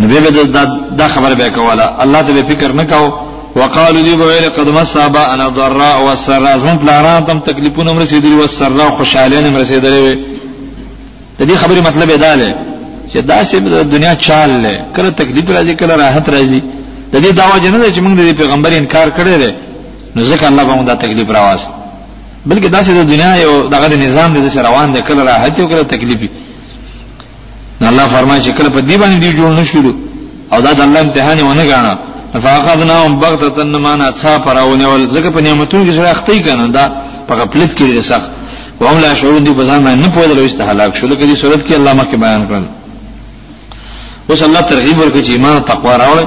نو به دا دا خبره به کوله الله ته فکر نه کاو وقالو دی بویل قد مصابا انا ضراء والسراء زمون پلاران تم تکلیفونه مر رسیدلی والسراء خوشاله نه رسیدلی وي د دې خبرې مطلب دا دی چې دا سه د دنیا چال له کله تکلیف راځي کله راحت راځي د دې داوا جننه چې موږ د پیغمبر انکار کړی دی نو ځکه الله به موږ دا تکلیف راوست بلکې دا سه د دنیا یو دغه نظام دې سره روان دی کله راحت او کله تکلیف نو الله فرمایي چې کله په دې باندې دی جوړ نشول او دا د الله امتحان ونه غاڼه فاخذناهم بغتة معنا څا پراونول ځکه په نعمتونو کې سره اخته کنه دا په غفلت کې لري سخت وهم لا شعور دي بزان باندې نه پوهل او استهلاک شو لکه دې صورت کې الله مخکې بیان کړل اوس الله ترغیب ورکړي چې ایمان او تقوا راوړي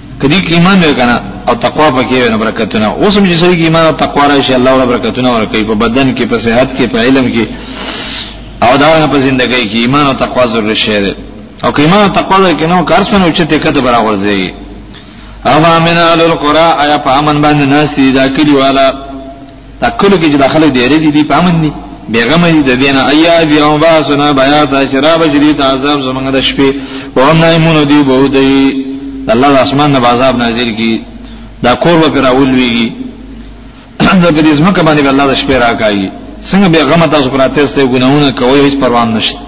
کدی کې ایمان وکړه او تقوا پکې وي برکتونه اوس هم چې سړي کې ایمان او تقوا راشي الله ولا برکتونه ورکړي په بدن کې په صحت کې په علم کې او دا په ژوندۍ کې ایمان او تقوا ضروري شی دی او که ایمان او تقوا لري کې نو کار څنګه چې ته کده برابر ځي او امن اهل القرى ایا په امن باندې ناس دي دا کلی والا دا کله کې دا خلک دی ریدي دی پامن دي بیغم دي د دینه ایا دی او با سنا بیا تا شراب جدي تعذاب زمنګ د شپې او هم نایمون دی بو دی الله د اسمان نه عذاب نازل کی دا کور و پر اول ویږي د دې زمکه باندې الله د شپې راکایي څنګه بیغم تاسو پراته سه ګناونه کوي هیڅ پروان نشته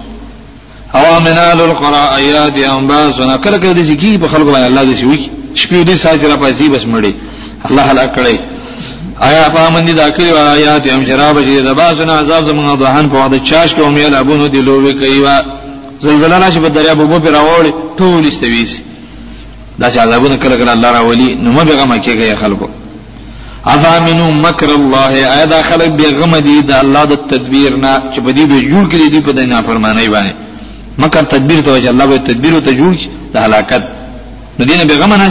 او امنال القرى ايات انباس نه کله کله دي کی په خلکو باندې الله دې شوی شپې دې ساج را پاسي بس مړي الله هلاک کړي آیا په من دي داخل او آیات هم جراب چې د باسن عذاب زمونږ د هان په وخت چاش کې امي لابونو دي لوي کوي وا زلزلہ راشي په دریا بوبو پر راوړي ټول استويس دا چې عذابونه کله کله الله راولي نو مګه ما کېږي خلکو افا منو مکر الله ایا دا خلک بیا غم دي د الله د تدبیر نه چې په دې به جوړ کړي دي په دنیا فرمانه باندې مکر تدبیر ته چې الله به تدبیر ته جوړ کړي د هلاکت د دینه به غم نه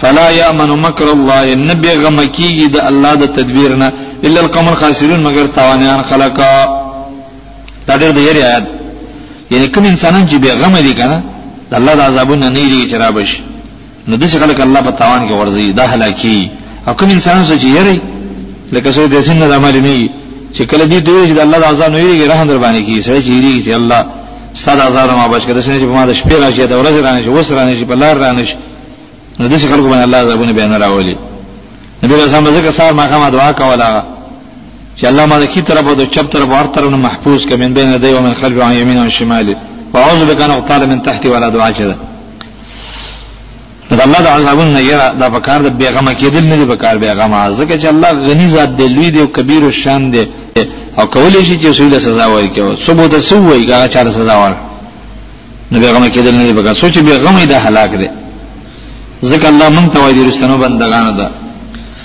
فلا یامن مکر الله نبی غم کیږي د الله د تدبیر نه الا القوم الخاسرون مگر تاوانیان خلقا دا ډېر د یری آیات یعنی کوم انسانان چې به غم دي کنه الله د عذابونو نه یری چې را بشي نو داسې خلک الله په تاوان کې ورځي دا هلاکي او کوم انسان چې یری لکه څو د سن د عمل نه چې کله دې دوی چې الله د عذاب نه یریږي رحم در باندې کیږي سړی چې یریږي چې الله ستاسو عذاب ما بچ کړه سنې چې په ما د شپې راشي د ورځې رانه شي وسره نه شي په لار رانه شي نو داسې خلکو باندې الله عذابونه بیان راولي نبی رسول الله ځکه سار ما کومه دعا کوله چې الله ما د کی طرف او د چپ طرف ور طرف نه محفوظ کمن بین دی او من خلف او یمین او شمال واعوذ بک ان اغتال من تحت ولا دعا چره دا الله دا عذابون نه یرا دا پکار د بیغمه کېدل نه دی پکار بیغمه ځکه چې الله غنی ذات دی لوی دی او کبیر شان دی او کولې شي چې سوله سزا وایي کې سبو ته سو وایي هغه چا سزا وایي نو بیغمه کېدل نه دی پکار سوچ بیغمه دا هلاک دی ځکه الله مونږ ته وایي رسنو بندگانو ته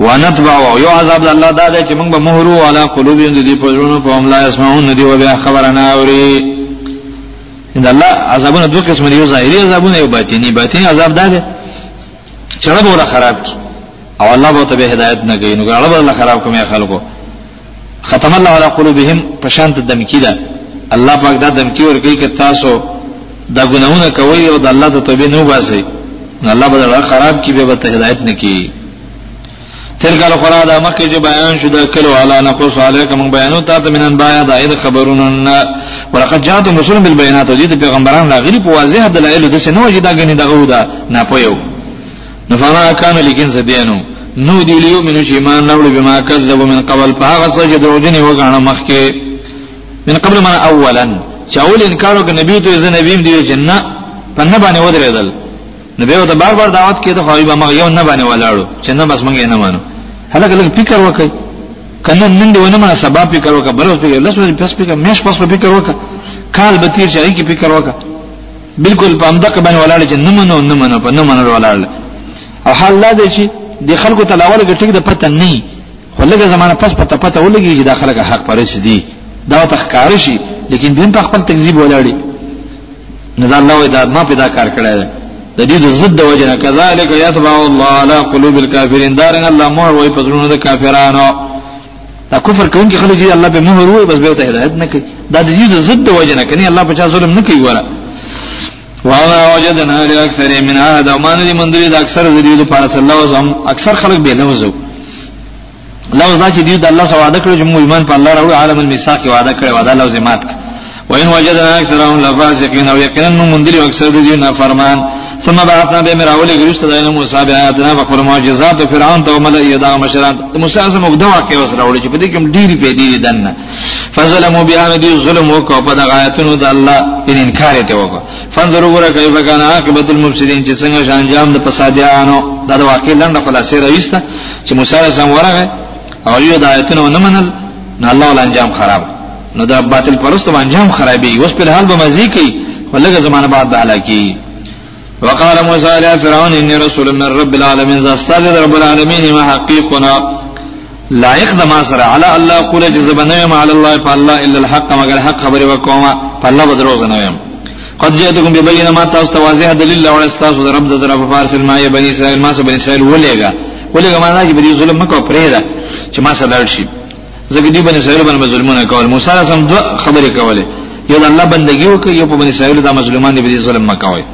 ونتبع او یو عذاب د الله دا دی چې موږ به مهر او علا قلوب یې دې په ژوند په هم لا اسمعون دی او بیا خبر نه اوري ان الله عذابونه دوه قسم دي یو ظاهري عذابونه یو باطینی باطینی عذاب دا دی چې رب ولا خراب کی او الله به ته به هدایت نه کوي نو هغه به الله خراب کوي خلکو ختم الله علی قلوبهم پشان ته دمکی ده الله پاک دا دمکی ورګی ک تاسو دا ګناونه کوي او د الله د توبې نو باسي نو الله بدل خراب کی به ته هدایت نکي تلک القرآن دا مخی جو بیان شد کلو علا نقص علیکم بیانو تا تا من انباء دا اید خبرون ولقد جاتو مسلم بالبینات و جید پیغمبران لا غریب واضح دلائل دسی نو جدا گنی دا غو دا ناپویو نفما کان لجنس دینو نو دی لیو منو چې ایمان نه وړي بما کذبوا من قبل فهغه څه چې دروغجن یې وګاڼه مخکې من قبل ما اولا چې اول انکار وکړ نبی ته ځنه نبیم دی چې نه په نه باندې ودرېدل نو به ته بار بار دعوت کې ته خو به مغه یو نه باندې ولاړو چې نه بس مونږ نه مانو هلکه لږ فکر وکړي کنه نن دی ونه ما سبب فکر وکړه بل ورته لاسو پس فکر مېش پس فکر وکړه کال به تیر شي کی فکر وکړه بالکل په همدغه باندې ولاړ چې نه منو نه منو په نه منو ولاړ او حال لا دی چې د خلکو تلاول کې ټیک د پته نه خو لږه زمانه پس پته پته ولګي چې د خلکو حق پرېس دي دا تخکار شي لیکن دین په خپل تکذیب ولاړي نه دا الله دا ما پیدا کار کړی دی د دې د ضد وجنه کذالک یتبع الله علی قلوب الکافرین دارن الله مور وای پزړونو د کافرانو دا کفر کوم چې خلک دې الله به مهر وي بس به ته هدایت نه کوي دا د دې ضد وجه نه کوي الله په چا ظلم نه کوي وره وانا وجدنا لاکثر من هذا ما ندي من دې د اکثر د دې لپاره صلی الله علیه وسلم اکثر خلک به نه وځو لوز دا چې دې د الله سره وعده کړو چې موږ ایمان په الله راوړو عالم المساق وعده کړو وعده لوز مات کړو وان وجدنا اکثرهم لفاسقین او یقینا موږ مندلي اکثر دي نه فرمان ثم بعثنا به مراول غریس د موسی بیا آیاتنا په خپل معجزات او فرعون ته مل یدا مشران موسی اعظم وګدا واقع اوس راوړي چې په دې کې ډېری په دې دنه فظلموا بها دې ظلم وکړ په دغه آیاتونو د الله ان انکار ته وکړ فانظروا ورا کیف کان عاقبت المفسدين چې څنګه شان جام د فسادیانو دا د واقع لنډه خلاصې راويسته چې موسی سم ورغه او یو د آیاتونو نه منل نو الله ول انجام خراب نو دا باطل پرست باندې هم خرابي اوس په حال به مزي کوي ولګه زمانه بعد علاقي وقال موسى عليه فرعون اني رسول من رب العالمين زاستاد رب العالمين ما حقيقنا لائق د ما سره على الله قول جزبنا ما على الله فالله الا الحق مگر حق خبر وکوما فالله بدروغ نه ويم قد جئتكم ببينه ما تاسو توازیه دلیل او استاذ د رب د طرف فارس ما ي بني اسرائيل ما سره بني اسرائيل ولېګا ولېګا ما نه چې بری ظلم مکو پرې دا چې ما سره درشي ځکه دی باندې سوال باندې ظلمونه کول موسی علیه السلام دوه خبرې کولې یو د الله بندگی وکړي یو په باندې سوال د مظلومان دی به ظلم مکوي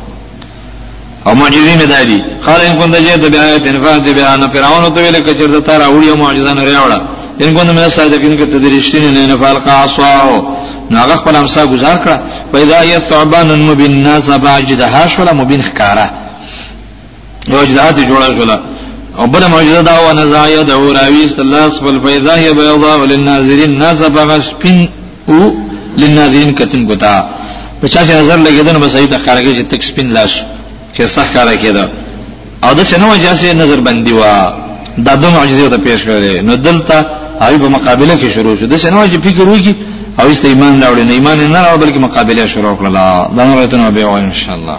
او معجزې نه دادي قال ان كنت جئت بآية فأتي بها نو فرعون ته ویل کچر د تار اوړي معجزه نه راوړه ان كنت من الصادقين کته د رښتینې نه نه فالق عصاه نو هغه خپل امسا گزار کړه پیدا یثعبان مبین الناس باجدها شولا مبین خکاره یو اجداد جوړه شولا او بل معجزه دا و نزا یدعو راویست الله سبل فیضا هی بیضا وللناظرین ناس بغا سپین او للناظرین کتن کتا پچا چې نظر لګیدنو بس ایت خارګه چې تک سپین لاش کې صح کار کېده او د شنو جاسه نظر بندي وا دا د معجزه ته پیش کړي نو دلته هغه په مقابله کې شروع شو د شنو چې فکر وکړي او ایست ایمان راوړي نه ایمان نه راوړي بلکې مقابله شروع کړه دا نو ته نو به ان شاء الله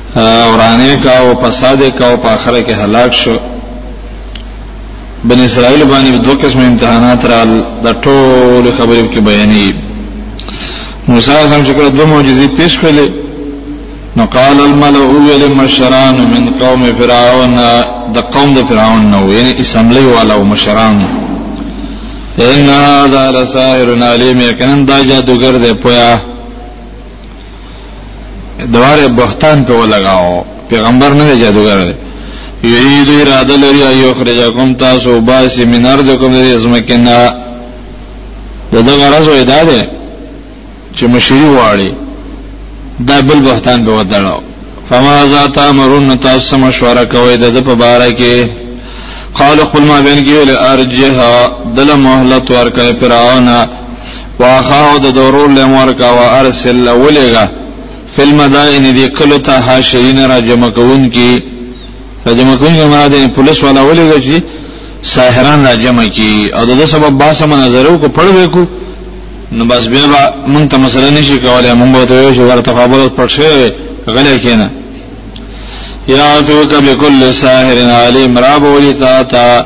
ورانه کا او فساد کا او په اخر کې هلاک شو بن اسرائیل باندې دوه قسم امتحانات را د ټول خبرې کې بیانې موسی سم چې کړه دوه معجزې پیش کړلې نو قال الملأ اول مشران من قوم فرعون د قوم د فرعون نو یعنی اسمبلی والا او مشران ان هذا لساحر علیم یقینا دا جادوګر دی پویا دواره بهتان په ولګاو پیغمبر نه جادوګر دی یرید اراده لري ایو خرجکم تاسو باسی من ارضکم د ازمکنا دغه غرض وې دا ده چې مشری واړي دا بل بهتان به ودړو فما ذات امرون تاسو مشوره کوي د په باره کې قال خپل ما بین کې ول ارجها دل مهلت ورکه فرعون واخاه د دورور لم ورکا و ارسل ولغا فی المدائن دی کلو تا حاشرین را جمع کون کی را جمع کون کی مراد یعنی پولیس والا ولغا چی ساحران را جمع کی او د سبب باسه من نظرو کو پړ وکو نو بس بیا با مونږ ته مسله نشي کولای مونږ به ته یو چې ورته خبره پټ شوی غلې کینه یا تو کبه کل ساحر علیم را بولی تا تا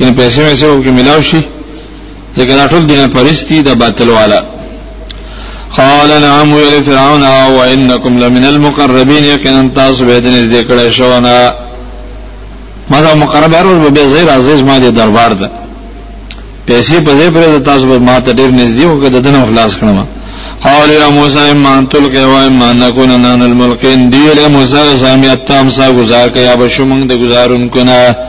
یعنی پیسې مې سره وګړي ملاو شي ځکه دا ټول دینه پرستی د باطل والا قال نعم ویل فرعون او انکم لمن المقربین یقینا تاسو به دې نږدې کړه شو نه ما دا مقرب هرو به زیر عزیز ما دې دربار ده پیسې په دې پر تاسو به ما ته ډیر نږدې وکړه د دنه خلاص کړم قال یا موسی ما انتل کې وای ما نکون نن الملکین دی له موسی سامیت تام سا گزار کیا بشمن د گزارون کنا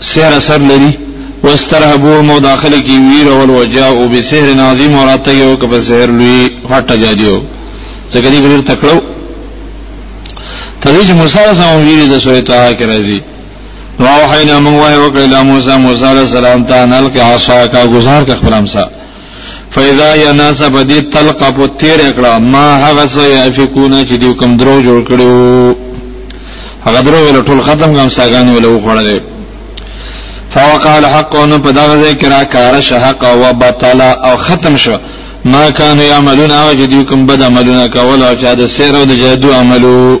سحر اثر لري واسترهبوه مو داخله کی ویر او الوجاء بسحر عظیم وراته یو کپ سحر لوی هټه جادیو څنګه دې ګرځ تکړو تدې چې موسی سره ویری د سورې ته کې راځي نو وحینا موږ وایو کله موسی موسی علیہ السلام ته نلقی عصا کا گزار کا خپل امسا فیضا یا ناسا په دې تلقه په تیر کړه ما هغه څه یافکونه چې دوی کوم درو جوړ کړو هغه درو ویل ټول ختم کوم ساګان ویل وخړل فوقع الحق ان په دغه ځای کې راکاره شحق او بطل او ختم شو ما كانوا يعملون او چې دوی کوم بد عملونه کول او چې د سیر او د جادو عملو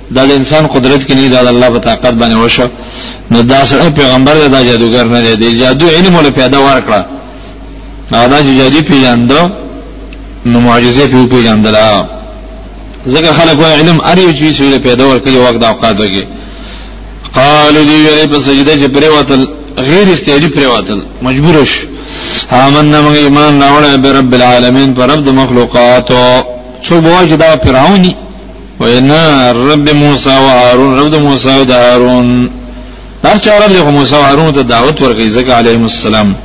دا د انسان قدرت کې نه دا د الله په طاقت باندې وشو نو دا سره پیغمبر دا جادوګر نه دی د جادو علم له پیدا ورکړه دا دا چې جادي پیژاند نو معجزې په پیژاندل ځکه خلک وایي علم اړ یو چیز ویل پیدا ورکړي وخت د اوقات کې قالو دی ویلې په سجده چې پرې وتل غیر اختیاري پرې وتل مجبور شو آمنا موږ ایمان راوړل به رب العالمین پر رب د مخلوقاتو څو بوج دا فرعونی وینا رب موسی و هارون رب موسی و هارون هر چا رب له موسی و هارون ته دعوت ورکړي ځکه علیهم السلام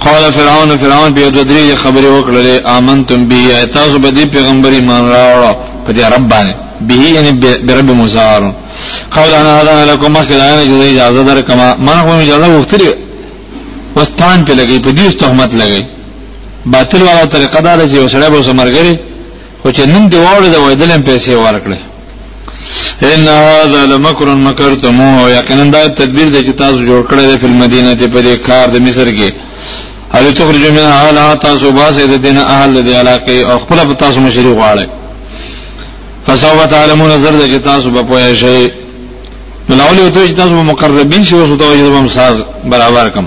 قال فرعون فرعون بیا د درې خبرې وکړلې امنتم به تاسو به دې پیغمبر ایمان راوړو په دې رب باندې به یعنی برب موسی هارون قال انا اذن لكم مخدعنا جزي اجازه در کما ما هو اجازه وختري وستان په لګي په دې تهمت لګي باطل والا طریقه دار چې وسړی به سمرګري خو چې نوم دی وړو د وېدل هم پیسې ورکړي ان هذا لمکر مکرتموه یقینا دا تدبیر د چې تاسو جوړ کړی دی په مدینه ته په دې کار د مصر کې هل تخرج من اهل تاسو باسه د دین اهل د علاقه او خپل په تاسو مشری غواړي فسوف تعلمون زرد چې تاسو په پوهه شئ ملاولی وته چې تاسو مقربین شئ او تاسو به مساز برابر کم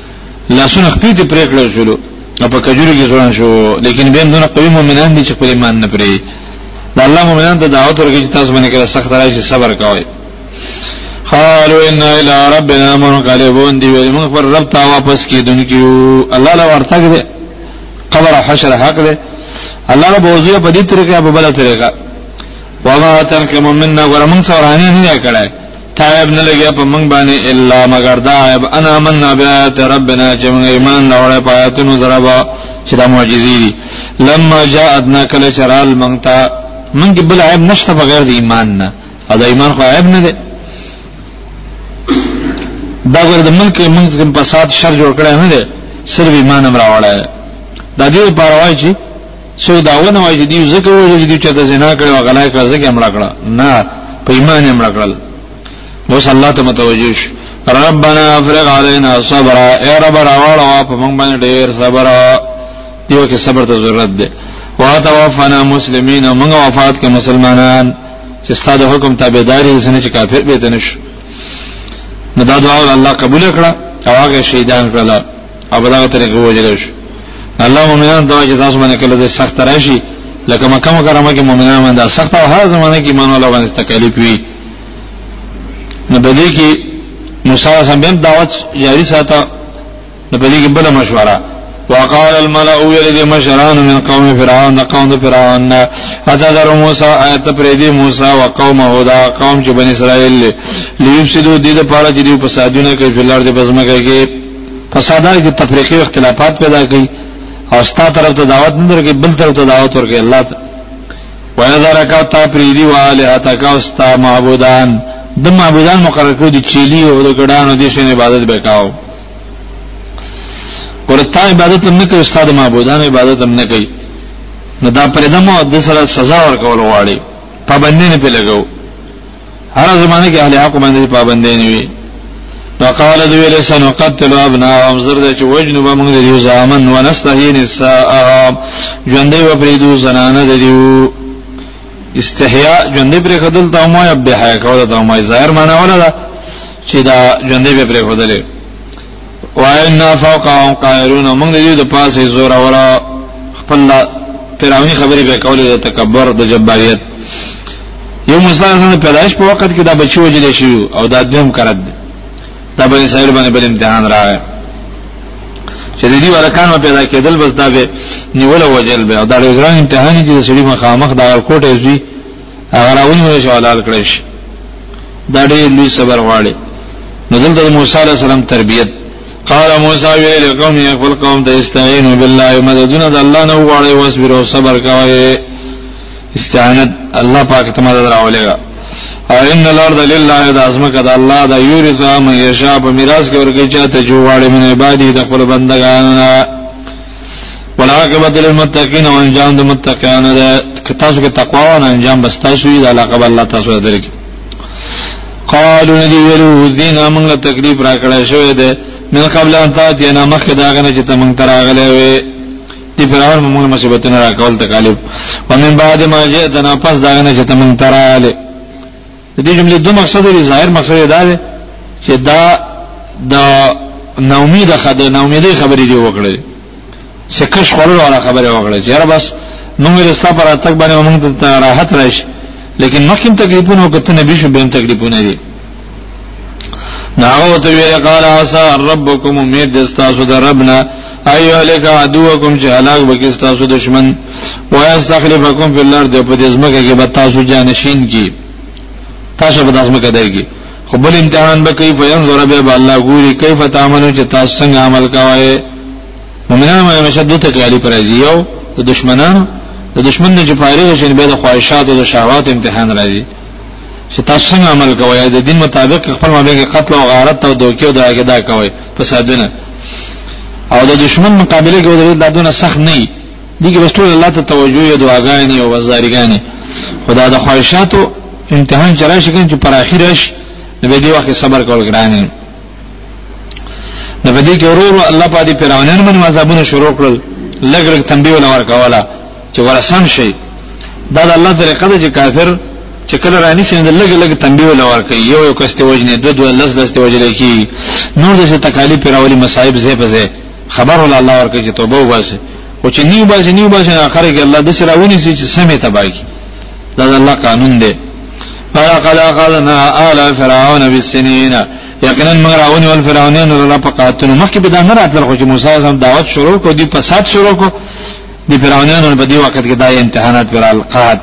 لاسونه خپې ته پرې کړل شول او په کجوري کې ځوان شو لیکن به دونه قوي مؤمنان دي چې خپل ایمان نه پرې د الله مؤمنان ته دعوت ورکړي چې تاسو باندې کله سخت راځي صبر کوئ قالوا ان الى ربنا منقلبون دی ویل موږ پر رب ته واپس کیدونکو الله له ورته دې قبر حشر حق دې الله له بوزي په دې طریقې په بل طریقې وما تنکم منا ورمن سورانه نه کړای تایب نه لګیا په موږ باندې الا مگر دا عیب انا من بیات ربنا چې موږ ایمان راوړې پاتونو دربا چې دا معجزې دي لما جاءتنا کله چرال موږ ته موږ بل عیب نشته بغیر د ایمان نه او دا ایمان خو عیب نه دی دا ور د ملک موږ کوم فساد شر جوړ کړی نه دی صرف ایمان امر راوړی دا دې پروايي چې څو دا ونه وایي چې دیو زکه وایي چې دیو چې د زنا کړي او غلا کړي زکه امر کړه نه په ایمان امر کړل اوس الله ته متوجه شو ربنا افرغ علينا صبر اے رب راوړ او په موږ باندې ډیر صبر دیو کې صبر ته ضرورت ده واتوفنا مسلمین موږ وفات کې مسلمانان چې ستاسو حکم تابعداري سنې چې کافر به دنش نو دا دعا الله قبول کړه او هغه شهیدان کړل او په دغه طریقه وجل شو الله مؤمنان دا چې تاسو باندې کله د سخت راشي لکه مکه مکرمه کې مؤمنان باندې سخت او هر زمانه کې ایمان الله باندې تکلیف وي نو په دې کې موسی سم بهم دعوت جاری ساته نو په دې کې بل مشوره وقال الملأ يلد مشران من قوم فرعون قوم فرعون اتذر موسى آیت پر دې موسی او قوم هدا قوم چې بنی اسرائیل لیفسدو دې د پاره چې دې فسادونه کوي په لار دې بزمګه کې فسادار کې تفریقي اختلافات پیدا کوي او ستا طرف ته دعوت نه درکې بل طرف ته دعوت ورکې الله ته ويذرك تفريدي والهتك استا معبودان د معبودان مقرر کړو دي چيلي او د ګډانو دي شین عبادت وکاو ورته عبادت هم نه کوي استاد معبودان عبادت هم نه کوي نو دا پرېدمو د سره سزا ورکول غواړي پابندې نه پلګو هر زمانه کې اهل حق باندې پابند نه وي وقال ذو لسان قتل ابناهم زرد چې وجنب موږ دې زامن ونستهین الساء ژوندې و پریدو زنانه دې استحیاء ژوندې پر خدل ته مو ابه حیا کوله ته مو ظاهر معنا ولا چې دا ژوندې پر خدل واینا فوقهم قاهرون موږ دې د پاسه زور اورا خپل پیراونی خبرې به کولې د تکبر د جباریت یو موسی سره پیدائش په وخت کې دا بچی وجلې شو او دا دیم کرد دا بنی اسرائیل باندې بل امتحان راغی چې دې ورکان په پیدا کېدل بس دا به نیول وجل به دا د ګران امتحان چې سړي مخامخ دا کوټه زی هغه راونیول شو حلال کړی شي دا ډېر لوی صبر غواړي نو دلته د موسی علی السلام تربیت قال موسی ویل قوم یې خپل قوم ته استعینوا بالله مددونه د الله نه وغواړي واصبر او صبر کوي استعانت الله پاک ته مدد راولېږه او ان الارض لله د ازمکه د الله د یورثا مې یشا په میراث کې ورګی چاته جوړې منه عبادت د خپل بندگانو والعاقبت للمتقین او انجام د متقینانو ده که تاسو کې تقوا او انجام بس تاسو یې د علاقه بل الله تاسو درک قالو ندی ویلو دین موږ له تکلیف را کړی شوی ده من قبل ان تاتي انا مخ دا غنه چې تمنګ تراغله وي دی پرور موږ مصیبتونه را کول تکالیف ومن بعد ما جئتنا پس دا غنه چې تمنګ تراغله د دې جملې دوه مقصد لري ظاهر مقصد دا دی چې دا د ناامید خد ناامیدې خبرې دی وکړلې سکش خورلو علا خبرې وکړلې چې بس نو مې رستا پر اتک باندې موږ ته راحت راشي لیکن مخکې تکلیفونه وکړه نبی شو به تکلیفونه دي ناغو ته ویل قال عسى ربكم امید استاسو د ربنا ایو الیک عدوکم چې هلاک وکي تاسو دشمن ويستخلفکم فی الارض په دې ځمکه کې به تاسو جانشین کی تاسو به داسمه کداږي خو بل امتحان به کوي فینظر به الله ګوري کیف تعملون چې تاسو څنګه عمل کوئ مومنان ما همیشه دوه تکلیف راځي یو د دشمنانو د دشمن نه چې فارغ شي به د خواهشات او د شهوات امتحان راځي چې تاسو څنګه عمل کوئ د دین مطابق خپل مابین کې قتل او غارت او دوکي او داګه دا کوئ فسادونه او د دشمن مقابله کې ودرېدل دا دونه سخت نه دي دي کې رسول الله ته توجه او دعاګانې او وزارګانې خدا د خواهشاتو امتحان چرای شي چې پر اخر راشي نو به دې وخت صبر کول ګران نه نو به دې کې ورور الله پاتې پیراونن من عذابونه شروع کړل لګ لګ تنبیه ولور کوله چې ورسان شي دا د الله طریقه ده چې کافر چې کله رانی شي د لګ لګ تنبیه لور کوي یو یو کسته وجنه دو دو لس لس ته وجل کی نور د څه تکالیف پر اولی مصايب زه په زه خبر ول الله ورکه چې توبه وباسي او چې نیو باسي نیو باسي اخر کې الله د سره ونی سي چې سمې تباہي دا د الله قانون دی فلقد اخذنا آل فرعون بالسنين یقینا موږ راونی ول فرعونانو لپاره په قاتل مخکې به دا نه راتل خو چې موسی زم دعوت شروع کو دی فساد شروع کو دی فرعونانو په دې وخت کې دا امتحانات پر القات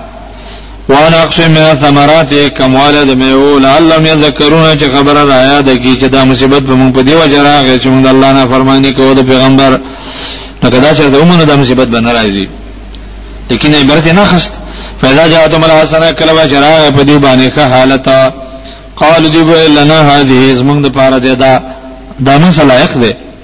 وانا اقسم من الثمرات کمواله د میو لعلهم یذکرون چې خبره را یاد کی چې دا مصیبت په موږ په دی وجه راغی چې موږ الله نه فرمانی کوو د پیغمبر نو کدا چې د عمر د مصیبت به ناراضي لیکن عبرت نه خست فیضا جاءتم الحسنه کله به جراغ په دی باندې ښه حالت قالوا دی لنا هذه زمونږ د پاره ده دا دا مسله یې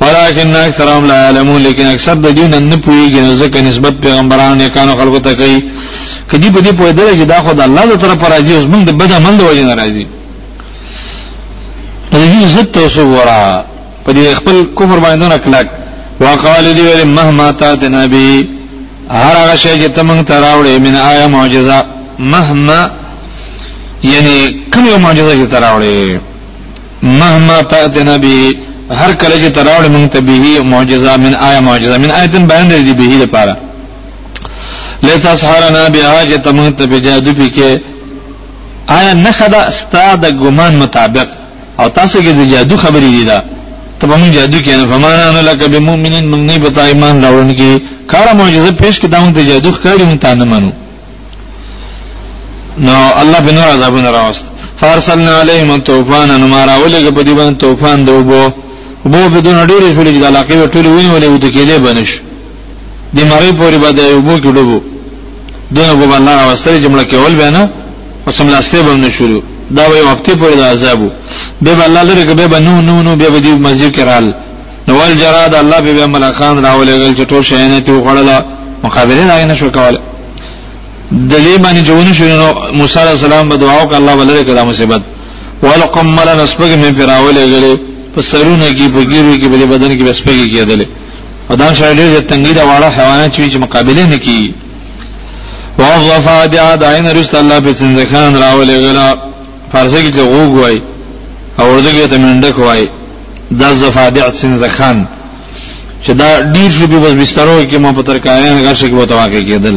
ولكن اکثرهم لا يعلمون لیکن اکثر د دین نه پوهیږي نو ځکه نسبت پیغمبرانو نه کانو خلکو ته کوي کدی په دې پوهه درې چې دا خو د الله له طرفه راځي اوس موږ د بد عمل د وجه نه راځي په دې عزت توسو ورا په دې خپل کفر باندې نه کلک وقال دی ویل مهما تا د نبی هر هغه شی چې تمنګ تراوړې من آیا معجزه مهما یعنی کوم معجزه چې تراوړې مهما تاتنا به هر کله چې تراول مونږ ته به معجزه من آیا معجزه من آیتن بیان دی به لپاره لتا سحرنا بها چې تمون ته په جادو پکې آیا نه خدا ستا د ګمان مطابق او تاسو کې د جادو خبرې دي دا ته به مونږ جادو کې نه فمانا نه لکه به مؤمنین مونږ نه بتا ایمان راوړونکي کار معجزه پیش کې دا مونږ ته جادو ښکاري مونږ ته نه منو نو الله بنو عذابونه راوست فارسلنا علیهم الطوفان نو ما راولګه په دې باندې طوفان دی وبو وبو په دون ډېر شول چې د علاقې ټول ویني ولې ود کېلې بنش د مری پورې باندې وبو کې ډوبو دغه وبو الله راوستل جمله کې ول بیان او سملاسته باندې شروع دا وی وخت پورې د عذابو به الله لري کې به نو نو نو به دې مزي کرال نو ول جراد الله به ملکان راولېګل چې ټول شینه ته وخړله مقابله نه نه شو کوله دلی باندې جوونه شو نو موسی عليه السلام به دعا وکړه الله ولر کړه مصیبت ولقم مل نسبګ مې پیراولې غلې په سرونه کې په ګیرو کې په بدن کې وسپګي کېدلې ادا شایلې چې تنګي دا واړه حیوانات چې مقابله نه کوي وظفا بیا داین رست الله په څنګه خان راولې غلا فارسي کې ته غوږ وای او اردو کې ته منډک وای دا زفادع سنزخان چې دا ډیر شو په بسترو کې ما په ترکاریان غرشه کې وته واقع کېدل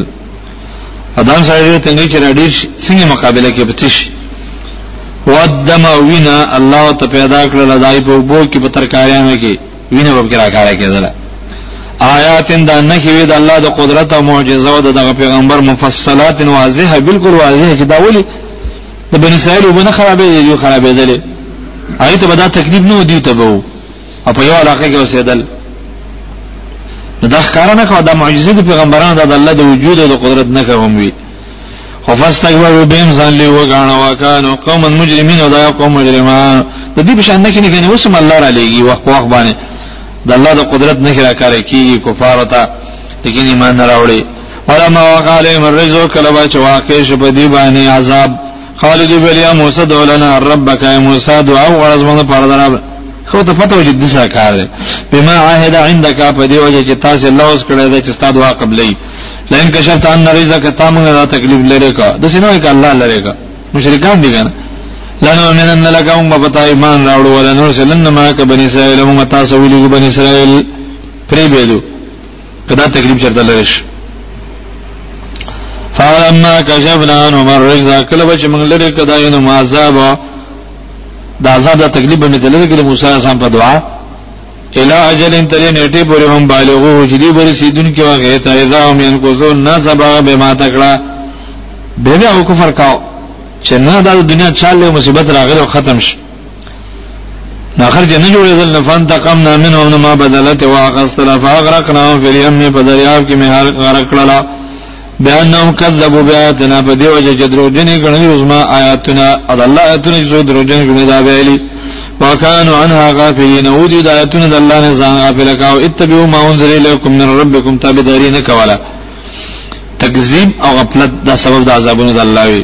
ادم سره ته نه چې ډیر څنګه مقابله کې پتیش ودم وینا الله ته پیدا کړل دای په بو کې په ترکاریان کې وینا وب کې راکاره کېدل آیات دا نه کې د الله د قدرت او معجزو د پیغمبر مفصلات واضحه بالکل واضحه چې دا ولي د بنی اسرائیل وبنه خرابې دي یو خرابې دي هغه ته بدا تکلیف نه ودی ته وو او په یو علاقه کې اوسېدل دا ښکار نه کوي دا معجزه د پیغمبرانو د الله د وجود او د قدرت نه کوم وی خو فاستغفروا بهم ځان له وګاڼه وکانو قوم مجرمین او دا قوم مجرمان د دې په شان نه کې نه کنه وسم الله را لېږي وخت وخت باندې د الله د قدرت نه کړه کار کوي کفار ته لیکن ایمان نه راوړي ولما وقاله من رزق کله به چې واقع شي په دی باندې عذاب قالو دی بلیا موسی دولنا ربک ای موسی دعا غرض مونږ پر دراب خو ته پته وجد دي سره کار دی بما عهد عندك په دی وجه چې تاسو الله اوس کړی دا چې ستاسو دعا قبلې لئن کشفت عن رزق تامه دا تکلیف لري کا د سينو کې الله لري کا مشرکان دي کنه لنو منن لکم بپتا ایمان راوړو ولنو سلن ما ک بنی اسرائیل موږ تاسو ویلو بنی اسرائیل پری بیلو کدا تکلیف چرته لري شي فلما كشفنا عن عمر رجزا کله بچ موږ لري کدا یو ما عذاب دا عذاب دا تکلیف به متل لري کله موسی سم په دعا الى اجل تری نیټه پورې هم بالغو جدي بری سیدون کې واغې ته اذا هم ان کو زو نه سبا به ما تکړه به بیا کفر کاو چې نه دا دنیا چاله مصیبت راغله ختم شي ناخر چې نه جوړېدل نه فن تقم نه من او نه ما بدلت واخستل فاغرقنا فی الیم په دریاب کې مې هر غرق کړل بیان نو کذبوا بیاتنا په دیو چې درو جنې غنې اوس ما آیاتنا اذ الله آیاتونه چې درو جنې غنې دا ویلي وکانو عنها غافلین او دې د آیاتونو د الله نه ځان غافل کاو اتبعوا ما انزل الیکم من ربکم تابعدارین کولا تکذیب او غفلت دا سبب د عذابونو د الله وی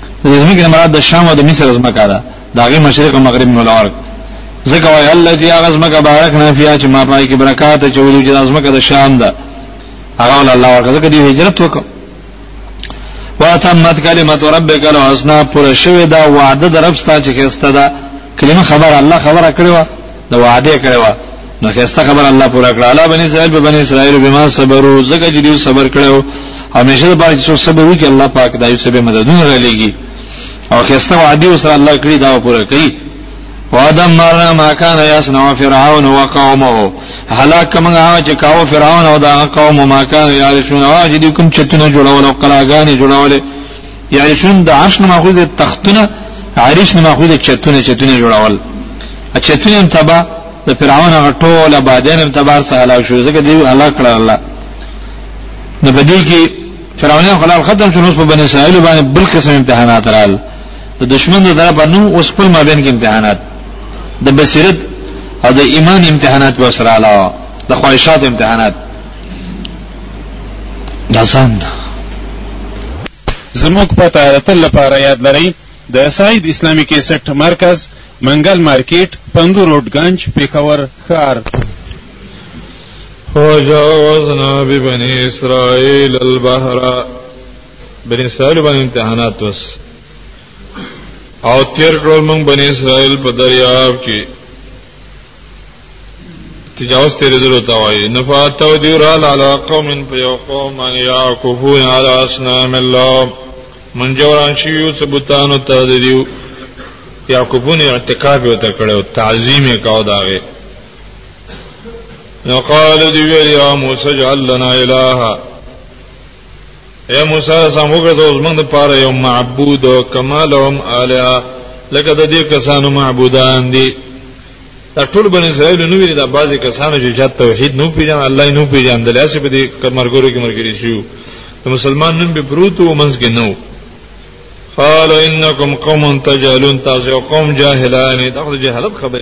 د زمکه مراد د شام او د مصر زمکه ده دا غي مشرق او مغرب مولا ورک ځکه وای الله چې هغه زمکه بارک نه فیا چې ما پای کې برکات چې ولې چې زمکه د شام ده هغه الله ورک ځکه دی هجرت وکړ واتمت کلمت ربک الحسنا پر شوی دا وعده در رب ستا چې کېسته دا کلمه خبر الله خبره کړو د وعده کړی و نو خسته خبر الله پورا کړ الله بني اسرائيل به بني اسرائيل به ما صبرو زګه چې دیو صبر کړو همیشه د پاره چې صبر وکړي الله پاک دایو سبه مددونه را لېږي او خسته وعده وسره الله کړی دا پورا کوي وادم مرنا ما کان یاسنا فرعون وقومه هلاک من هغه چې کاو فرعون او دا قوم ما کان یارشون هغه چې کوم چتونه جوړول او قلاګانې جوړولې یعنی شون د عرش نه ماخوذ تختونه عرش نه ماخوذ چتونه چتونه جوړول چتونه هم تبا د فرعون هغه ټول آبادین هم تبار سره هلاک شو ځکه دی هلاک کړ الله نو په دې کې فرعونان خلال ختم شول اوس په بنی اسرائیل باندې بل قسم امتحانات رال د دشمن د طرفه نو اوس خپل مابین کې امتحانات د بصیرت او د ایمان امتحانات به سره علاوه د خواهشات امتحانات دا ځان ده زموږ په تارتل لپاره یاد لرئ د سعید اسلامی کیسټ مرکز منګل مارکیټ پندو روډ گنج پیښور ښار وجاوزنا ببني اسرائيل البحر بني اسرائيل باندې امتحانات وس او تیر کړل موږ بني اسرائيل په دریاب کې تجاوز تیرې درو ته وایي نفاتو دی را لالا قوم په یو قوم ان یعکفون علی اصنام الله من جوران شیو ثبوتانو ته دیو یعکفون اعتکاف یو ته کړو تعظیم یې کاو داغه نو قال دی ویل یا موسی جعل لنا الها اے موسی سم وګرځو زمنګ د پاره یو معبود کمالهم الها لکه د دې کسانو معبودان دي دا ټول بن اسرائیل نو ویل دا بعضی کسانو چې جات توحید نو پیژن الله نو پیژن د لاسه په دې کمرګورو کې مرګري شو د مسلمان نن به پروت او منځ کې نو قال انکم قوم تجهلون تاسو قوم جاهلان دا خو جهالت خبره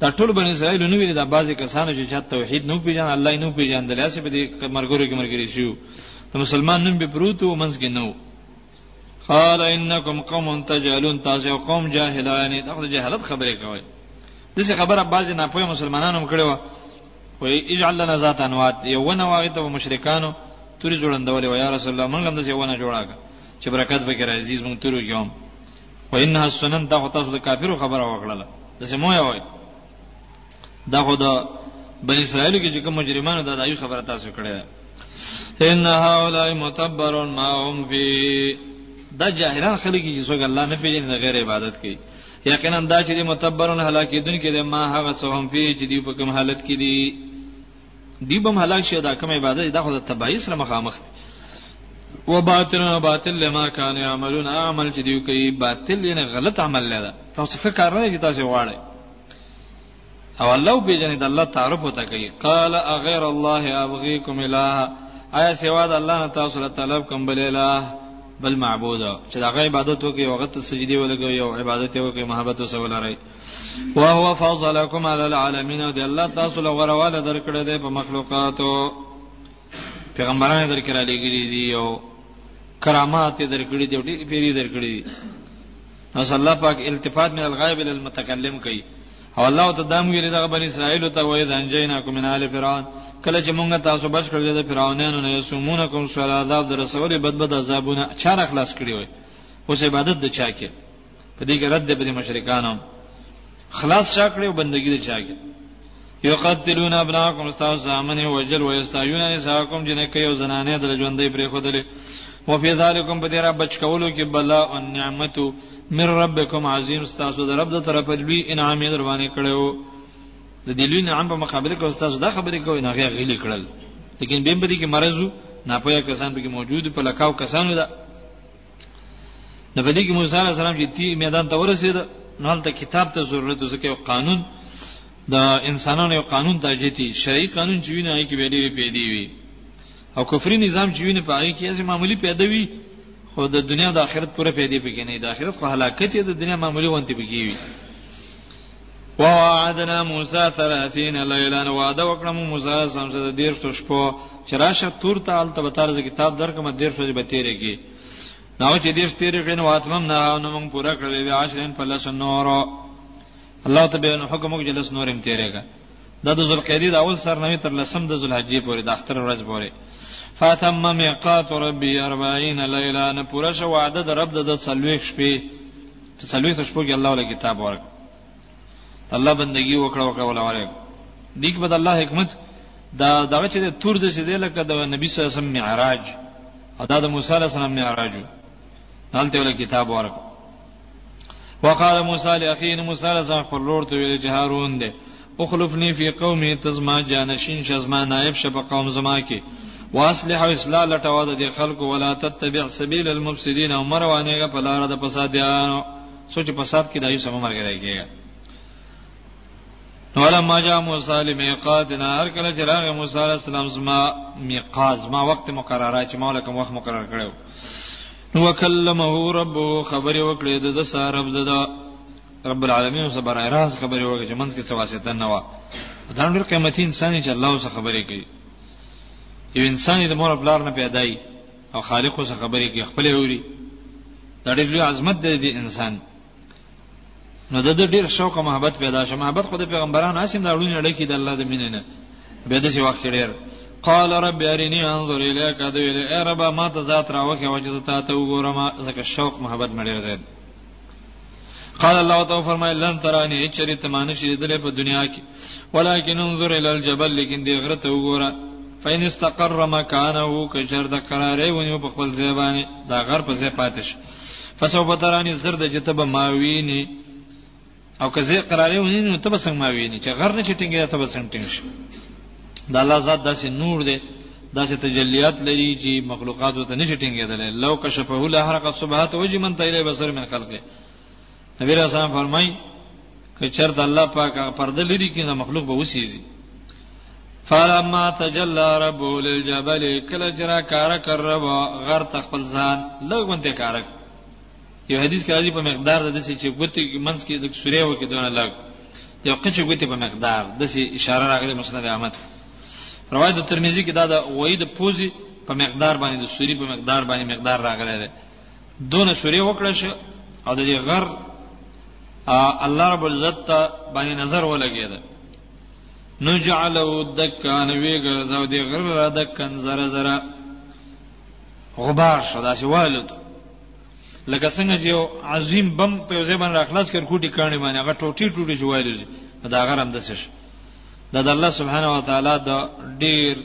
دا ټول بنی اسرائیل نو ویل دا بعضی کسانو چې چا توحید نو پیژن الله نو پیژن د لاسه په دې مرګورو کې مرګري شو ته مسلمان نن به پروت او منځ کې نو قال انکم قوم تجهلون تاسو قوم جاهلان دا خو جهالت خبره کوي دغه خبره بعضی نه پوهه مسلمانانو هم کړو وای اجعل لنا ذات انوات یو ونه واغې ته مشرکانو توري جوړندول وای یا رسول الله موږ هم دغه ونه جوړاګه چې برکت به کې راځي موږ تورو یوم و انها السنن دا خو تاسو د کافرو خبره وکړه داسې مو یې وای دا خو د بنی اسرائیل کې چې کوم مجرمانو دا د ایو خبره تاسو کړې ده ان هؤلاء متبر ما هم فی دا جاهلان خلک چې څوک الله نه پیژني غیر عبادت کوي یقینا دا چې متبرون هلاکیدونکي دي ما هغه څه هم فی چې دی په کوم حالت کې دي دی بم هلاک شي دا کوم عبادت دا خو د تبعی سره مخامخ دی و باطل باطل لما كان يعملون عمل چې دیو کوي باطل یعنی غلط عمل لدا تاسو څه کار نه کیتا چې واړی او الله په جن د الله تعارف وته کوي قال اغیر الله ابغيكم اله آیا سوا د الله نه تاسو له طلب کوم بل اله بل معبود چې دا غي عبادت وکي او غت سجدي ولګي او عبادت وکي محبت وسولري وهو فضلکم علی العالمین او دی الله تاسو له غرواله درکړه دی په مخلوقاتو پیغمبرانو درکړه لګری دی او کرامات درکړي دی ډېر پیری درکړي دی نو صلی الله پاک التفات من الغائب الى المتکلم کوي او الله ته دام ویری دغه بنی اسرائیل ته وای ځنجینا کوم من آل فرعون کله چې مونږ تاسو بچ کړل د فرعونانو نه یسمون کوم سوال عذاب در رسول بدبد عذابونه چار اخلاص کړی وای اوس عبادت د چا کې په دې کې رد دی پر مشرکانو خلاص چا کړی او بندګی دې چا کړی یقتلون ابناکم استاو زامن وجل و یستایون نساکم جنې کې یو زنانه د ژوندې پرې خودلې و فی ذالکم په دې را بچ کولو کې بلا او نعمت من ربکم عظیم استاسو د رب د طرف لوی انعام یې دروانه کړو د دې لوی نعام په مقابل کې استاسو دا خبرې کوي نه غیلې کړل لیکن بیم بدی کې مرزو ناپوهه کسان به موجود په لکاو کسانو دا نو په دې کې موسی عليه السلام چې تی میدان ته ورسېد نو هلته کتاب ته ضرورت ځکه یو قانون د انسانانو یو قانون ته جتی شرعي قانون چې ویني هغه کې به ډېری پیدا وي او کفري نظام چې ویني په هغه کې یې معمولی پیدا وي خو د دنیا د آخرت پوره پیدا پکې نه د آخرت خو هلاکت یې د دنیا معمولی وانت پکې وي ووعدنا موسی 30 لیلا وعده وکړه مو موسی سم سره دیر شو شپو چې راشه تور ته الته به ترز کتاب درکم دیر شو به تیرې کی نو چې دیر تیرې کین واتمم نه نو موږ پورا کړې وی عاشرین فلس نور الله ته به حکم وکړي لس نورم تیرېګا دا د ذوالقعدې د اول سر نه تر لسم د ذوالحجې پورې د اختر ورځ پورې فاتم میقات ربی 40 لیلا نه پوره شو وعده د رب د څلويخ شپې په څلويخ شپو کې الله ول کتاب ورک الله بندگی وکړه وکړه ولا ورک دیګ بد الله حکمت دا دغه چې تور د شه دی لکه د نبی صلی الله علیه وسلم معراج او دا د موسی علیه السلام معراج دلته ول کتاب ورک وقال موسی لاخيه موسی رضا خپل لور ته ویل چې هارون دی اخلفني في قومي تزما جانشین شزما نائب شپ قوم زما کې واصلح او اصلاح لټوا د خلکو ولا تتبع سبيل المفسدين او مروانېګه په لار د فسادیانو سوچ په سات کې دایو سم مرګ راګیږي نو لما جاء موسی لمیقاتنا هر کله چې راغی موسی علیه السلام زما میقات زما وخت مقرره چې ما لکم وخت مقرر کړو وکلمه ربه خبر وکړه د د سره رب د رب العالمین سره برای راز خبر وکړه چې منځ کې څه واسطه نه و دا ډېر قیمتي انسان چې الله سره خبرې کوي یو انسان د مور بلار نه پیدای او خالق سره خبرې کوي خپل اوري دا ډېر لوی عظمت دی د انسان نو د دې ډیر شوق او محبت پیدا شو محبت خو د پیغمبرانو اسیم دا وړونه لکه د الله د مینې نه به د څه وخت کې ډیر قال رب ارني انظر اليك ادو الي رب ما ته ذات راوخه وجه ته ته وګورم زکه شوق محبت مړي زید قال الله تعالی فرمایل لن ترانی چری تمانه شې دلې په دنیا کې ولکن انظر الى الجبل لیکن دی غره ته وګوره فین استقر مکانه کجر د قرارې ونیو په خپل ځای باندې دا غر په ځای پاتې شي فسو بترانی زرد چې تب ما ویني او که زه قرارې ونی نو تب څنګه ما ویني چې غر نه چې ټینګه تب څنګه ټینګ شي د الله ذات داسې نور دی داسې تجلیات لري چې مخلوقات ته نه ټینګېدل لو کشفه له حرکت صبحات وجه من تیله بصر من خلقه نبی رسول الله فرمایي که چرته الله پاک هغه پرده لري کینه مخلوق به وسیږي فلما تجلى ربه للجبل کله جرا کار کر رب غر تخپل ځان لګونته کار یو حدیث کې راځي په مقدار د دې چې ګوتې منځ کې د سورې وکي دونه لګ یو قچ ګوتې په مقدار د دې اشاره راغلي مسند احمد روایت ترمذی کې دا د وحید پوزي په مقدار باندې د سوري په مقدار باندې مقدار راغلی دی دونه سوري وکړه شو او د دې غر الله رب العزت ته باندې نظر ولګید نو جعلو دکان ویګه زو دې غر را دکان زره زره غبار شو داسې والد لکه څنګه چې یو عظیم بم په یو ځای باندې راخلاص کړ کوټي کانی باندې هغه ټوټي ټوټي جوړل شي دا غرم دسش دا د الله سبحانه و تعالی د ډیر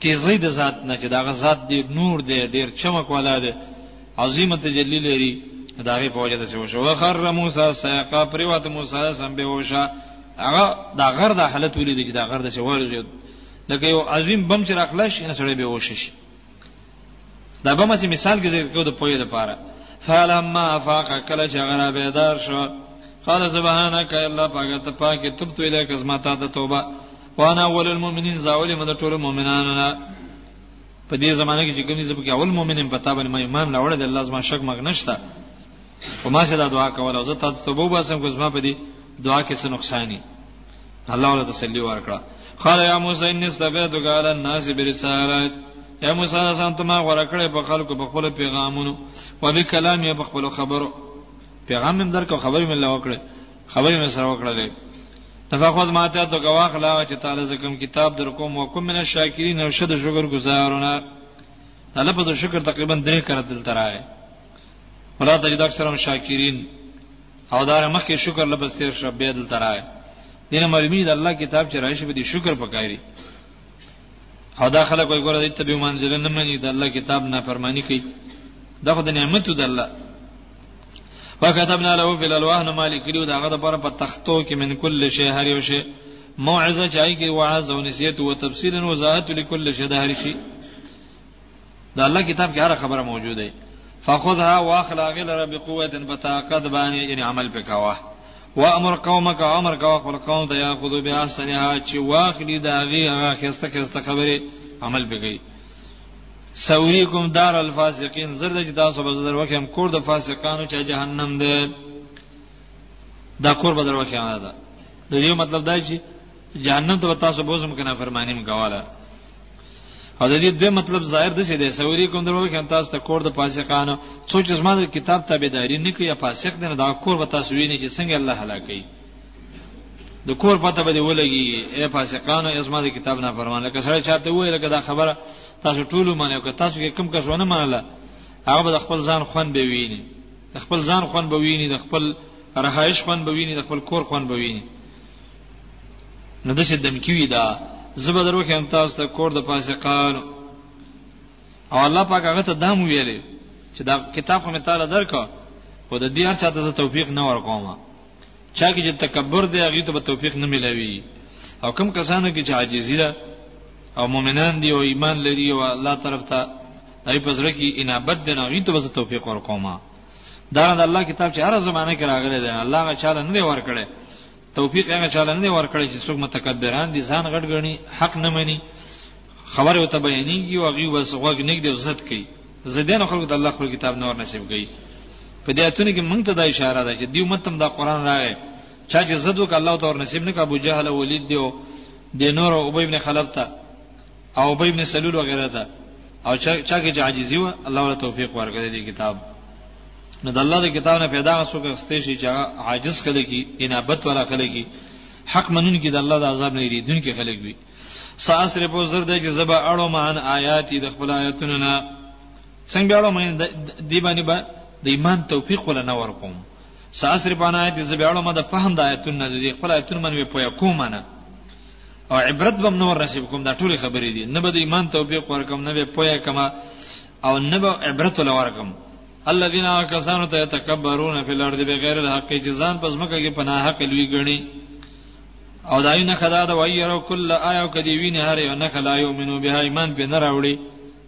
تیزی د ذات نه چې داغه ذات دی نور دی ډیر چمک والا دی عظیمه تجلی لري داغه په وجه د څه وشو وخر موسی سیقا پریوات موسی سم به وشا هغه دا غر د حالت ولید چې دا غر د شوال لکه یو عظیم بم چې راخلش نه سره به وشش دا به مې مثال کې ذکر کوو د پوهې لپاره فلما افاق کله چې غره بیدار شو قال سبحانك الا پاک ته پاک تبت الیک زما ته توبه وانا اول المؤمنین زاول مده ټول مؤمنانو نه په دې زمانه کې چې کومې زب کې اول مؤمنین پتا باندې ما ایمان راوړل د الله زما شک مګ نشتا او ما چې دا دعا کوله زه تاسو ته وبو باسم کوم زما په دې دعا کې څه نقصانی الله ولا تسلی ورکړه قال یا موسی ان استبعدک علی الناس برسالات یا موسی سم ته ما غوړه کړې په خلکو په خپل پیغامونو و به کلام یې په خپل خبرو پیغام هم درکو خبرې مې الله وکړه خبرې مې سره وکړلې تفاخذ ماته تو گواخ لا چې تعالی زکم کتاب در کوم وکم من الشاکرین او شد شکر گزارونه طلب د شکر تقریبا درې کړه دل ترای ولا تجد اکثرهم شاکرین او دار مخکې شکر لبس تیر شو به دل ترای دینه مرمی د الله کتاب چې راشي به دي شکر پکاري او دا خلک وایي ګوره دې ته به منځله نه مني د الله کتاب نه فرمانی کوي دا خو د نعمتو د الله وكتبنا له في الالواح نمالي کړیو داغه د پر په تختو کې من کل شی هر یو شی موعظه چای کې وعظ او نصیحت او تفسیر او وضاحت لكل شی د هر شی دا الله کتاب کې هر خبره موجوده ده فخذها واخلا غل رب قوه بطاقت باندې یعنی عمل پکاوه وامر قومک امر کا خپل قوم ته یاخذو بیا سنها چې واخلی دا غي هغه خسته خسته خبره عمل پکې سوریکم دار الفاسقین زرد چې تاسو به زر وکم کور د فاسقانو چې جهنم ده دا کور بدر وکم ده د دې مطلب دا چې جهنم ته تاسو بوزم کنه فرمانی مګواله او د دې دوه مطلب ظاهر د څه دی سوري کوم درو کې تاسو ته کور د فاسقانو څوک چې زما د کتاب تابعداري نه کوي فاسق دی نه دا کور به تاسو ویني چې څنګه الله هلاکي د کور پته به دی ولګي اے فاسقانو اسما د کتاب نه فرمان لکه سره چاته وای لکه دا خبره تاسو ټول منه او تاسو کې کم کس ونه منله هغه به خپل ځان خوان به ویني خپل ځان خوان به ویني د خپل رهایش خوان به ویني د خپل کور خوان به ویني نو د څه دمکی وی دا زبر درو کې هم تاسو ته کور د فاسقان او الله پاک هغه ته دام ویلې چې دا کتاب خو متاله درکو خو د دې هر چا ته توفیق نه ورکوم چا کې چې تکبر دی هغه ته به توفیق نه ملوي او کم کسانو کې چې عاجزی ده او مؤمنان دي او ایمان لري او الله طرف ته دای په زړه کې انابت دی نه هغه ته به توفیق ورکوم دا د الله کتاب چې هر زمانه کې راغلی دی الله هغه چاله نه ورکړي توفیق هغه چاله نه ورکړي چې څوک متکبران دي ځان غټ غني حق نه مني خبره او تبینیږي او غي وس غوګ نه دی عزت کوي زدين خلکو د الله خپل کتاب نور نصیب کوي په دې اتونه کې موږ ته دا اشاره ده چې دیو متم دا قران راغی چا چې زدو ک الله تور نصیب نه کا ابو جهل ولید دیو د نور او ابی ابن خلف ته او ابي ابن سلول وغيرها ته او چا کې چې عاجزي و الله ولا توفيق ورکړي دي کتاب نو د الله د کتاب نه پیدا غسو کې خسته شي چې عاجز کله کی انابت ولا کله کی حق منون کی د الله د عذاب نه لري دن کې خلک وي ساسر په زر د چې زبا اړو مان آیات د خپل آیاتونو نه څنګه اړو مان دی باندې با د ایمان توفیق ولا نه ورکوم ساسر په آیات زبا اړو ما د فهم د آیاتونو نه د خپل آیاتونو باندې په کوم نه او عبرت بم نور نصیب کوم دا ټول خبرې دي نه به د ایمان توفیق ورکم نه به پوهه کما او نه به عبرت ولورکم الذين كسانوا يتكبرون في الارض بغیر الحق چې ځان پس مکه کې پناه حق لوی ګڼي او دای نه خدا دا وای یو کله آیا کدی وین هر یو نه خلا یو منو به ایمان په نه راوړي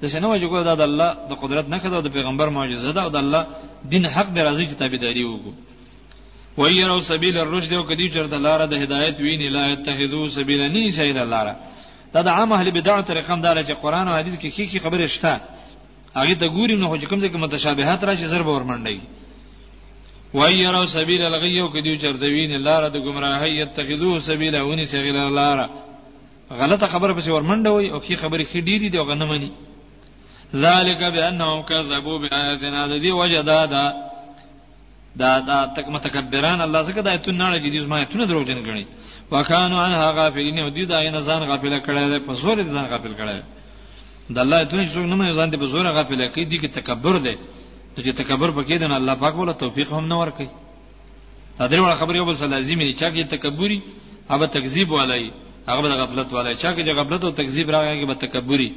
د شنو وجه کو دا د الله د قدرت نه خدا د پیغمبر معجزه ده او د الله دین حق درازي چې تابعداري وکړو ويروا سبيل الرشد او کدی چرته لار د هدایت ویني لا يتخذو سبيل نه شي د لار دا د عام اهل بدع طریقه مدار چې قران او حديث کې کی کی خبره شته هغه ته ګوري نو چې کوم ځای کې متشابهات راشي ضرب ور منډي ويروا سبيل الغي او کدی چرته ویني لار د گمراهي يتخذو سبيل وني سغيل لار غلطه خبره پس ور منډه وي او کی خبره کې ډيري دی او غنمني ذالک بانهم كذبوا بآياتنا د دې وجه دا ده دا دا تک متکبران الله زکه د ایتون نه لګی دي زما ایتونه دروغجن غني وکانو عنها غافلین او دي دا نه ځان غافل کړي ده په زور دي ځان غافل کړي د الله ایتونه څو نه مې ځان دي په زور غافل کړي دي کې تکبر ده چې تکبر پکې ده الله پاک ولا توفیق هم نه ورکي دا درې وړه خبرې وبل سره لازم دي چې کې تکبوري هغه تکذیب ولای هغه د غفلت ولای چې کې غفلت او تکذیب راغی کې به تکبوري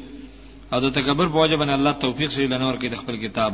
او د تکبر په وجه باندې الله توفیق شي لنور کې د خپل کتاب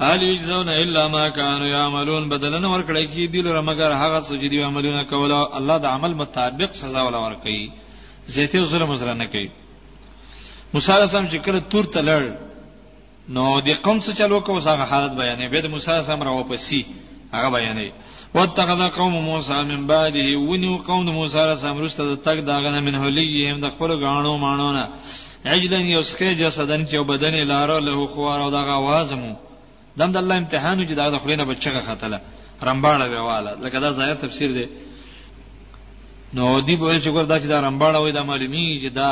هل یجزون الا ما كانوا يعملون بدلنه ورکړی کی دی لره مگر هغه څه چې دی عملونه کوله الله د عمل مطابق سزا ولا ورکړي زیته او ظلم زره نه کوي موسی سم چې کله تور تلړ نو د قوم څه چلو کو هغه حالت بیانې به د موسی سم را واپسی هغه بیانې واتخذ قوم موسی من بعده ونو قوم موسی سم رسته د تک داغه نه من هلیهم د خپل غاڼو مانونه عجلا یو سکه جسدن چې بدن لاره له خوار او دغه وازمو دم د الله امتحان چې دغه خلینه بچغه خاتله رمباړه ویواله لکه دا ظاهر تفسیر دی نو دی په چې ګور دا چې دا رمباړه وای دا معلومی چې دا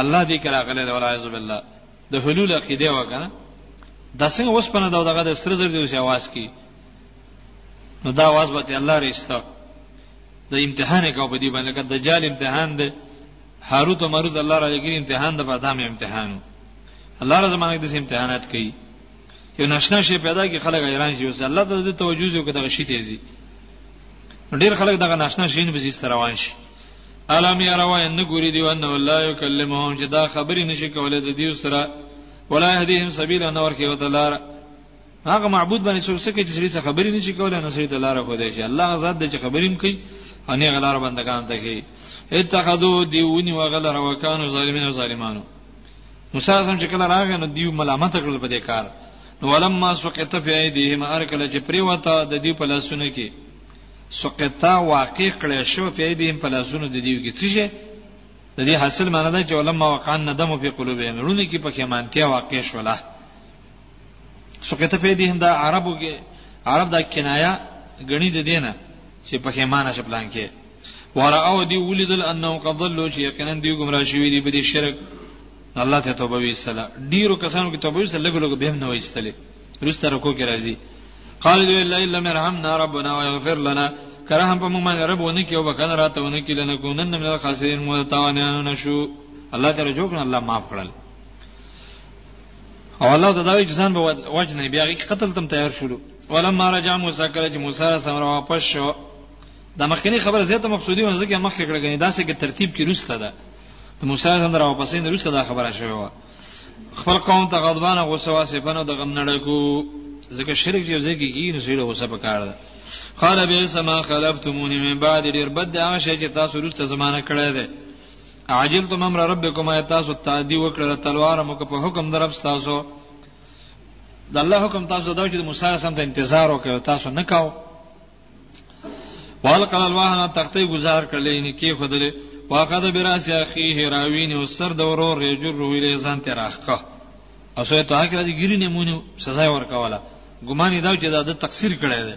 الله دې کرا غلې ولا اعوذ بالله د حلول عقیده وکنه دا څنګه اوس پنه دا دغه د سر زر دی اوس आवाज کی نو دا आवाज به الله رښتا د امتحان کو په دې باندې کړه د جال امتحان دی هاروت او ماروت الله را لګی امتحان د بعد هم امتحان الله را زمانه د امتحانات کوي یو ناشنا شی پیدا کی خلک ایران شي اوس الله ته د توجه یو کده شي تیزی ډیر خلک دغه ناشنا شي نه بزیست روان شي علم یروا ان ګوري دی ان الله یکلمهم چې دا خبرې نشي کولای د دې سره ولا هدیهم سبیل انور کې وتلار هغه معبود باندې څوک څه کوي چې سړي څه خبرې نشي کولای نو سړي ته لار خو دی شي الله غزاد دې چې خبرې هم کوي او نه غلار بندگان ته کوي اتخذو دیونی وغلر وکانو ظالمین او ظالمانو موسی اعظم چې کله راغی نو دیو ملامت کړل په دې کار نو ولما سقط فی ایدیهم ارکل چې پریوته د دې په لاسونو کې سقطا واقع کړي شو په ایدیهم په لاسونو د دیو کې څه شي د دې حاصل معنی دا چې ولما وقان ندم فی قلوبهم رونه کې پکې مانتیا واقع شوله سقط په دې هم دا عربو کې عرب دا کنایا غنی د دینه چې په خیمانه شپلان کې ورأو دی ولیدل انه قد ضلوا چې یقینا دی گمراه شوی دی په دې شرک الله ته توبه ویسله ډیرو کسانو کې توبه ویسله لګو لګو به هم نه ویستلې رسته رکو کې راځي قال دی الا الا مرحمنا ربنا ويغفر لنا کرهم په موږ باندې رب ونه کې او بکنه راته ونه کې لنه کو نن من الخاسرین مو تاوانانو نشو الله تعالی جوړ الله معاف کړل او الله ته دا وی چې ځان به وجنه بیا غي قتل تم تیار شول ولما رجع موسی کله چې موسی را سره واپس شو دا مخکنی خبره زیاته مقصودی ونه ځکه مخکې کړه غني دا څه کې ترتیب کې روسته ده ته موسی سره را واپس نه روسته دا خبره شوی و خپل قوم ته غضبان غوسه واسفنه د غم نړکو ځکه شرک یو ځکه کې نه سره غوسه پکار ده قال بئس ما خلفتموني من بعد ډیر بد هغه شی چې تاسو روسته زمانہ کړی دی عجلتم امر ربکم تاسو تعدی وکړه تلوار مو په حکم درب تاسو د الله حکم تاسو دا چې د موسی سم ته انتظار وکړ تاسو نه کاو والقل الواحنا تختې گزار کړلې نه کې خدلې واقد براس اخیه راوین او سر د ورو رجل روی له ځان ته راخکا اسو ته هغه راځي ګری نمونه سزا ورکواله ګمان دا چې دا د تقصیر کړی دی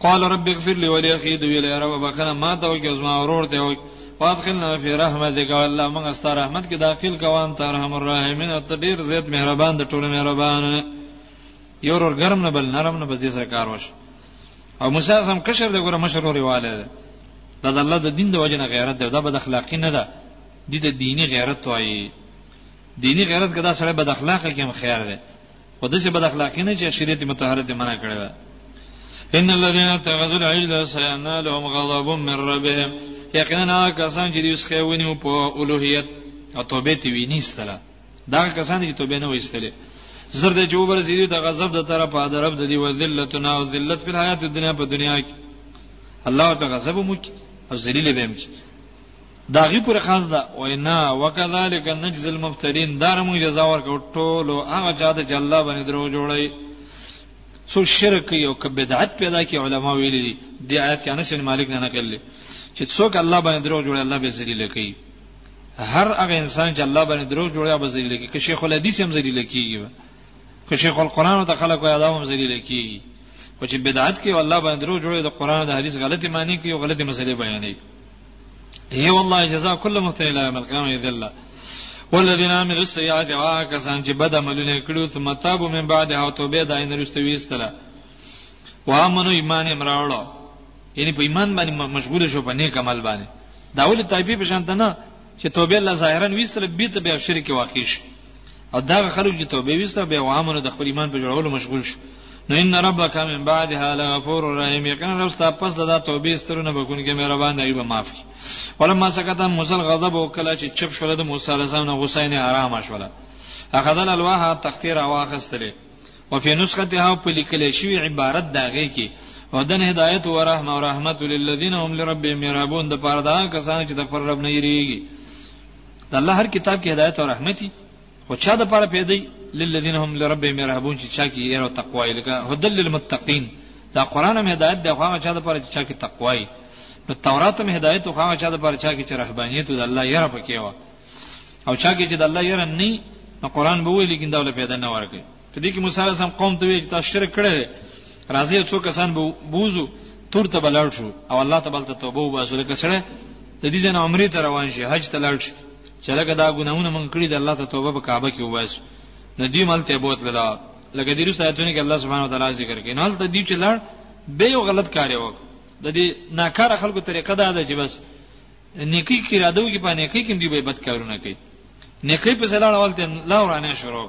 قال رب اغفر لي ولأخي دوی له رب بخنه ما ته وکي زما ورور ته وکي وادخلنا فی رحمتک الله موږ ستاره رحمت کې داخل کوان ته رحم الرحیمین ته ډیر زیات مهربان د ټولو مهربان یو ور ګرم نه بل نرم نه بزې سره کار وش او موسی هم کشر د ګره مشر ورواله ده د الله د دین د وجنه غیرت ده دا بد اخلاقی نه ده د دې دینی غیرت وایي دینی غیرت کدا سره بد اخلاقه کې هم خیر ده په داسې بد اخلاقی نه چې شریعت متطهره دې منع کړی ده ان الذين اتخذوا العجل سينالهم غضب من ربهم یقینا کسان چې دیوس خېونی او په اولوهیت او توبه تی وینیستله دا کسان چې توبه نه وېستله زر د جوبر زیدی د غضب د طرفه د رب د دی و ذلتنا او ذلت په حیات دنیا په دنیا کې الله په غضب مو کې او ذلیل به مو کې داغي پر خاص ده وینا وکذالک نجز المفترین دار موږ جزا ورکو ټول هغه چاته چې الله باندې درو جوړي سو شرک یو ک بدعت پیدا کی علما ویلي دي د آیت کې انس مالک نه نقل چې څوک الله باندې درو جوړي الله به ذلیل کوي هر هغه انسان چې الله باندې درو جوړي به ذلیل کوي که شیخ الحدیث هم ذلیل کیږي که شیخ القرآن ته خلق وي ادم هم ذلیل کیږي او چې بدعت کوي الله باندې درو جوړي د قرآن او د حدیث غلطي معنی کوي او غلطي مسلې بیانوي ای والله جزاء کل مبتلا یوم القیامه یذل والذین عملوا السیئات هغه کسان چې بد عملونه کړو ثم تابوا من بعد او توبه د عین رسته ویستله وامنو ایمان امراوړو یعنی په ایمان باندې مشغول شو په نیک عمل باندې دا ول تایبی په شان نه چې توبه الله ظاهرا ویستله بیت به شرک واقع شي او دا خلک چې توبه وسته به وامنه د خپل ایمان په جوړولو مشغول شو نو ان ربک من بعدها لغفور رحیم یقینا رب ستا پس دا توبه سترونه بکون کې مهربان دی به معاف کی ولما سکت موسی غضب او کله چې چپ شول د موسی علیه السلام نه غصه نه آرام شول اخذل الواح تختیر واخستلې وفي نسختها په لیکل شوی عبارت داغه کې ودن هدایت و رحمه و رحمت للذین هم لربهم یرابون د پاره دا کسان چې د پر رب نه یریږي د الله هر کتاب کې هدایت او رحمت دي خو چا د پاره پیدا للذین هم لربهم يرهبون چې چا کې یې او تقوا یې لکه هدل للمتقین دا قران هم هدایت دی خو هغه چا د پاره چې چا کې تقوا یې نو تورات هم هدایت خو هغه چا د پاره چا کې چې رهبانیت د الله یره پکې و او چا کې چې د الله یره نه نو قران به وی لیکن دا ول پیدا نه ورکړي په دې کې موسی علیه السلام قوم ته وی چې تاسو شرک کړی راځي څو کسان به بوزو تور ته بلل شو او الله تعالی ته توبه وباسو لکه سره د دې جن عمرې ته روان شي حج ته لاړ شي چې لکه دا ګناونه مونږ کړی د الله ته توبه په کعبه کې وباسو نو دې ملته بوت لاله لکه دې رسو آیتونه کې الله سبحانه وتعالى ذکر کوي نو ته دې چې لاړ به یو غلط کار یو د دې ناکار خلکو طریقه دا ده چې بس نیکی کې رادو کې باندې کې کې دی به بد کارونه کوي نیکی په سلام اول ته لا ورانه شروع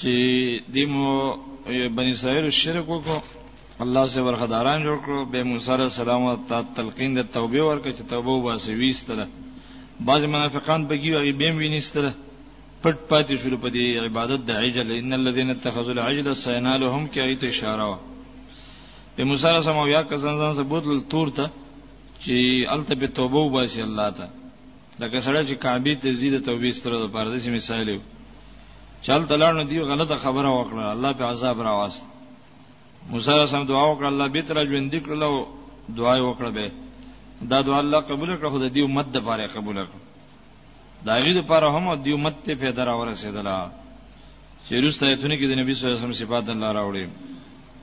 چې دیمو بنی اسرائیل شرک وکړو الله سي ورخداران جوړ کړو به موسی عليه السلام ته تلقین د توبه ورکړه چې توبه واسي ویستله بعض منافقان بګي او بیم وینیستله پټ پاتې شول په دې عبادت د عجل ان الذين اتخذوا العجل سينالهم کې ایت اشاره وا په موسی عليه السلام یا کسان ځان ثبوت ل تور ته چې الته به توبه واسي الله ته لکه سره چې کعبه ته زیاده توبه ستره لپاره د مثال یو چل تلانو دی غلطه خبره وکړه الله په عذاب راواست موسی سم دعا وکړه الله به تر ژوند کړلو دعا وکړه به دا دعا الله قبول کړه خو د دې امت د پاره قبول کړه دا غي د پاره هم د امت ته پیدا را ورسېدله چې رسته ایتونه کې د نبی صلی الله علیه وسلم صفات الله راوړي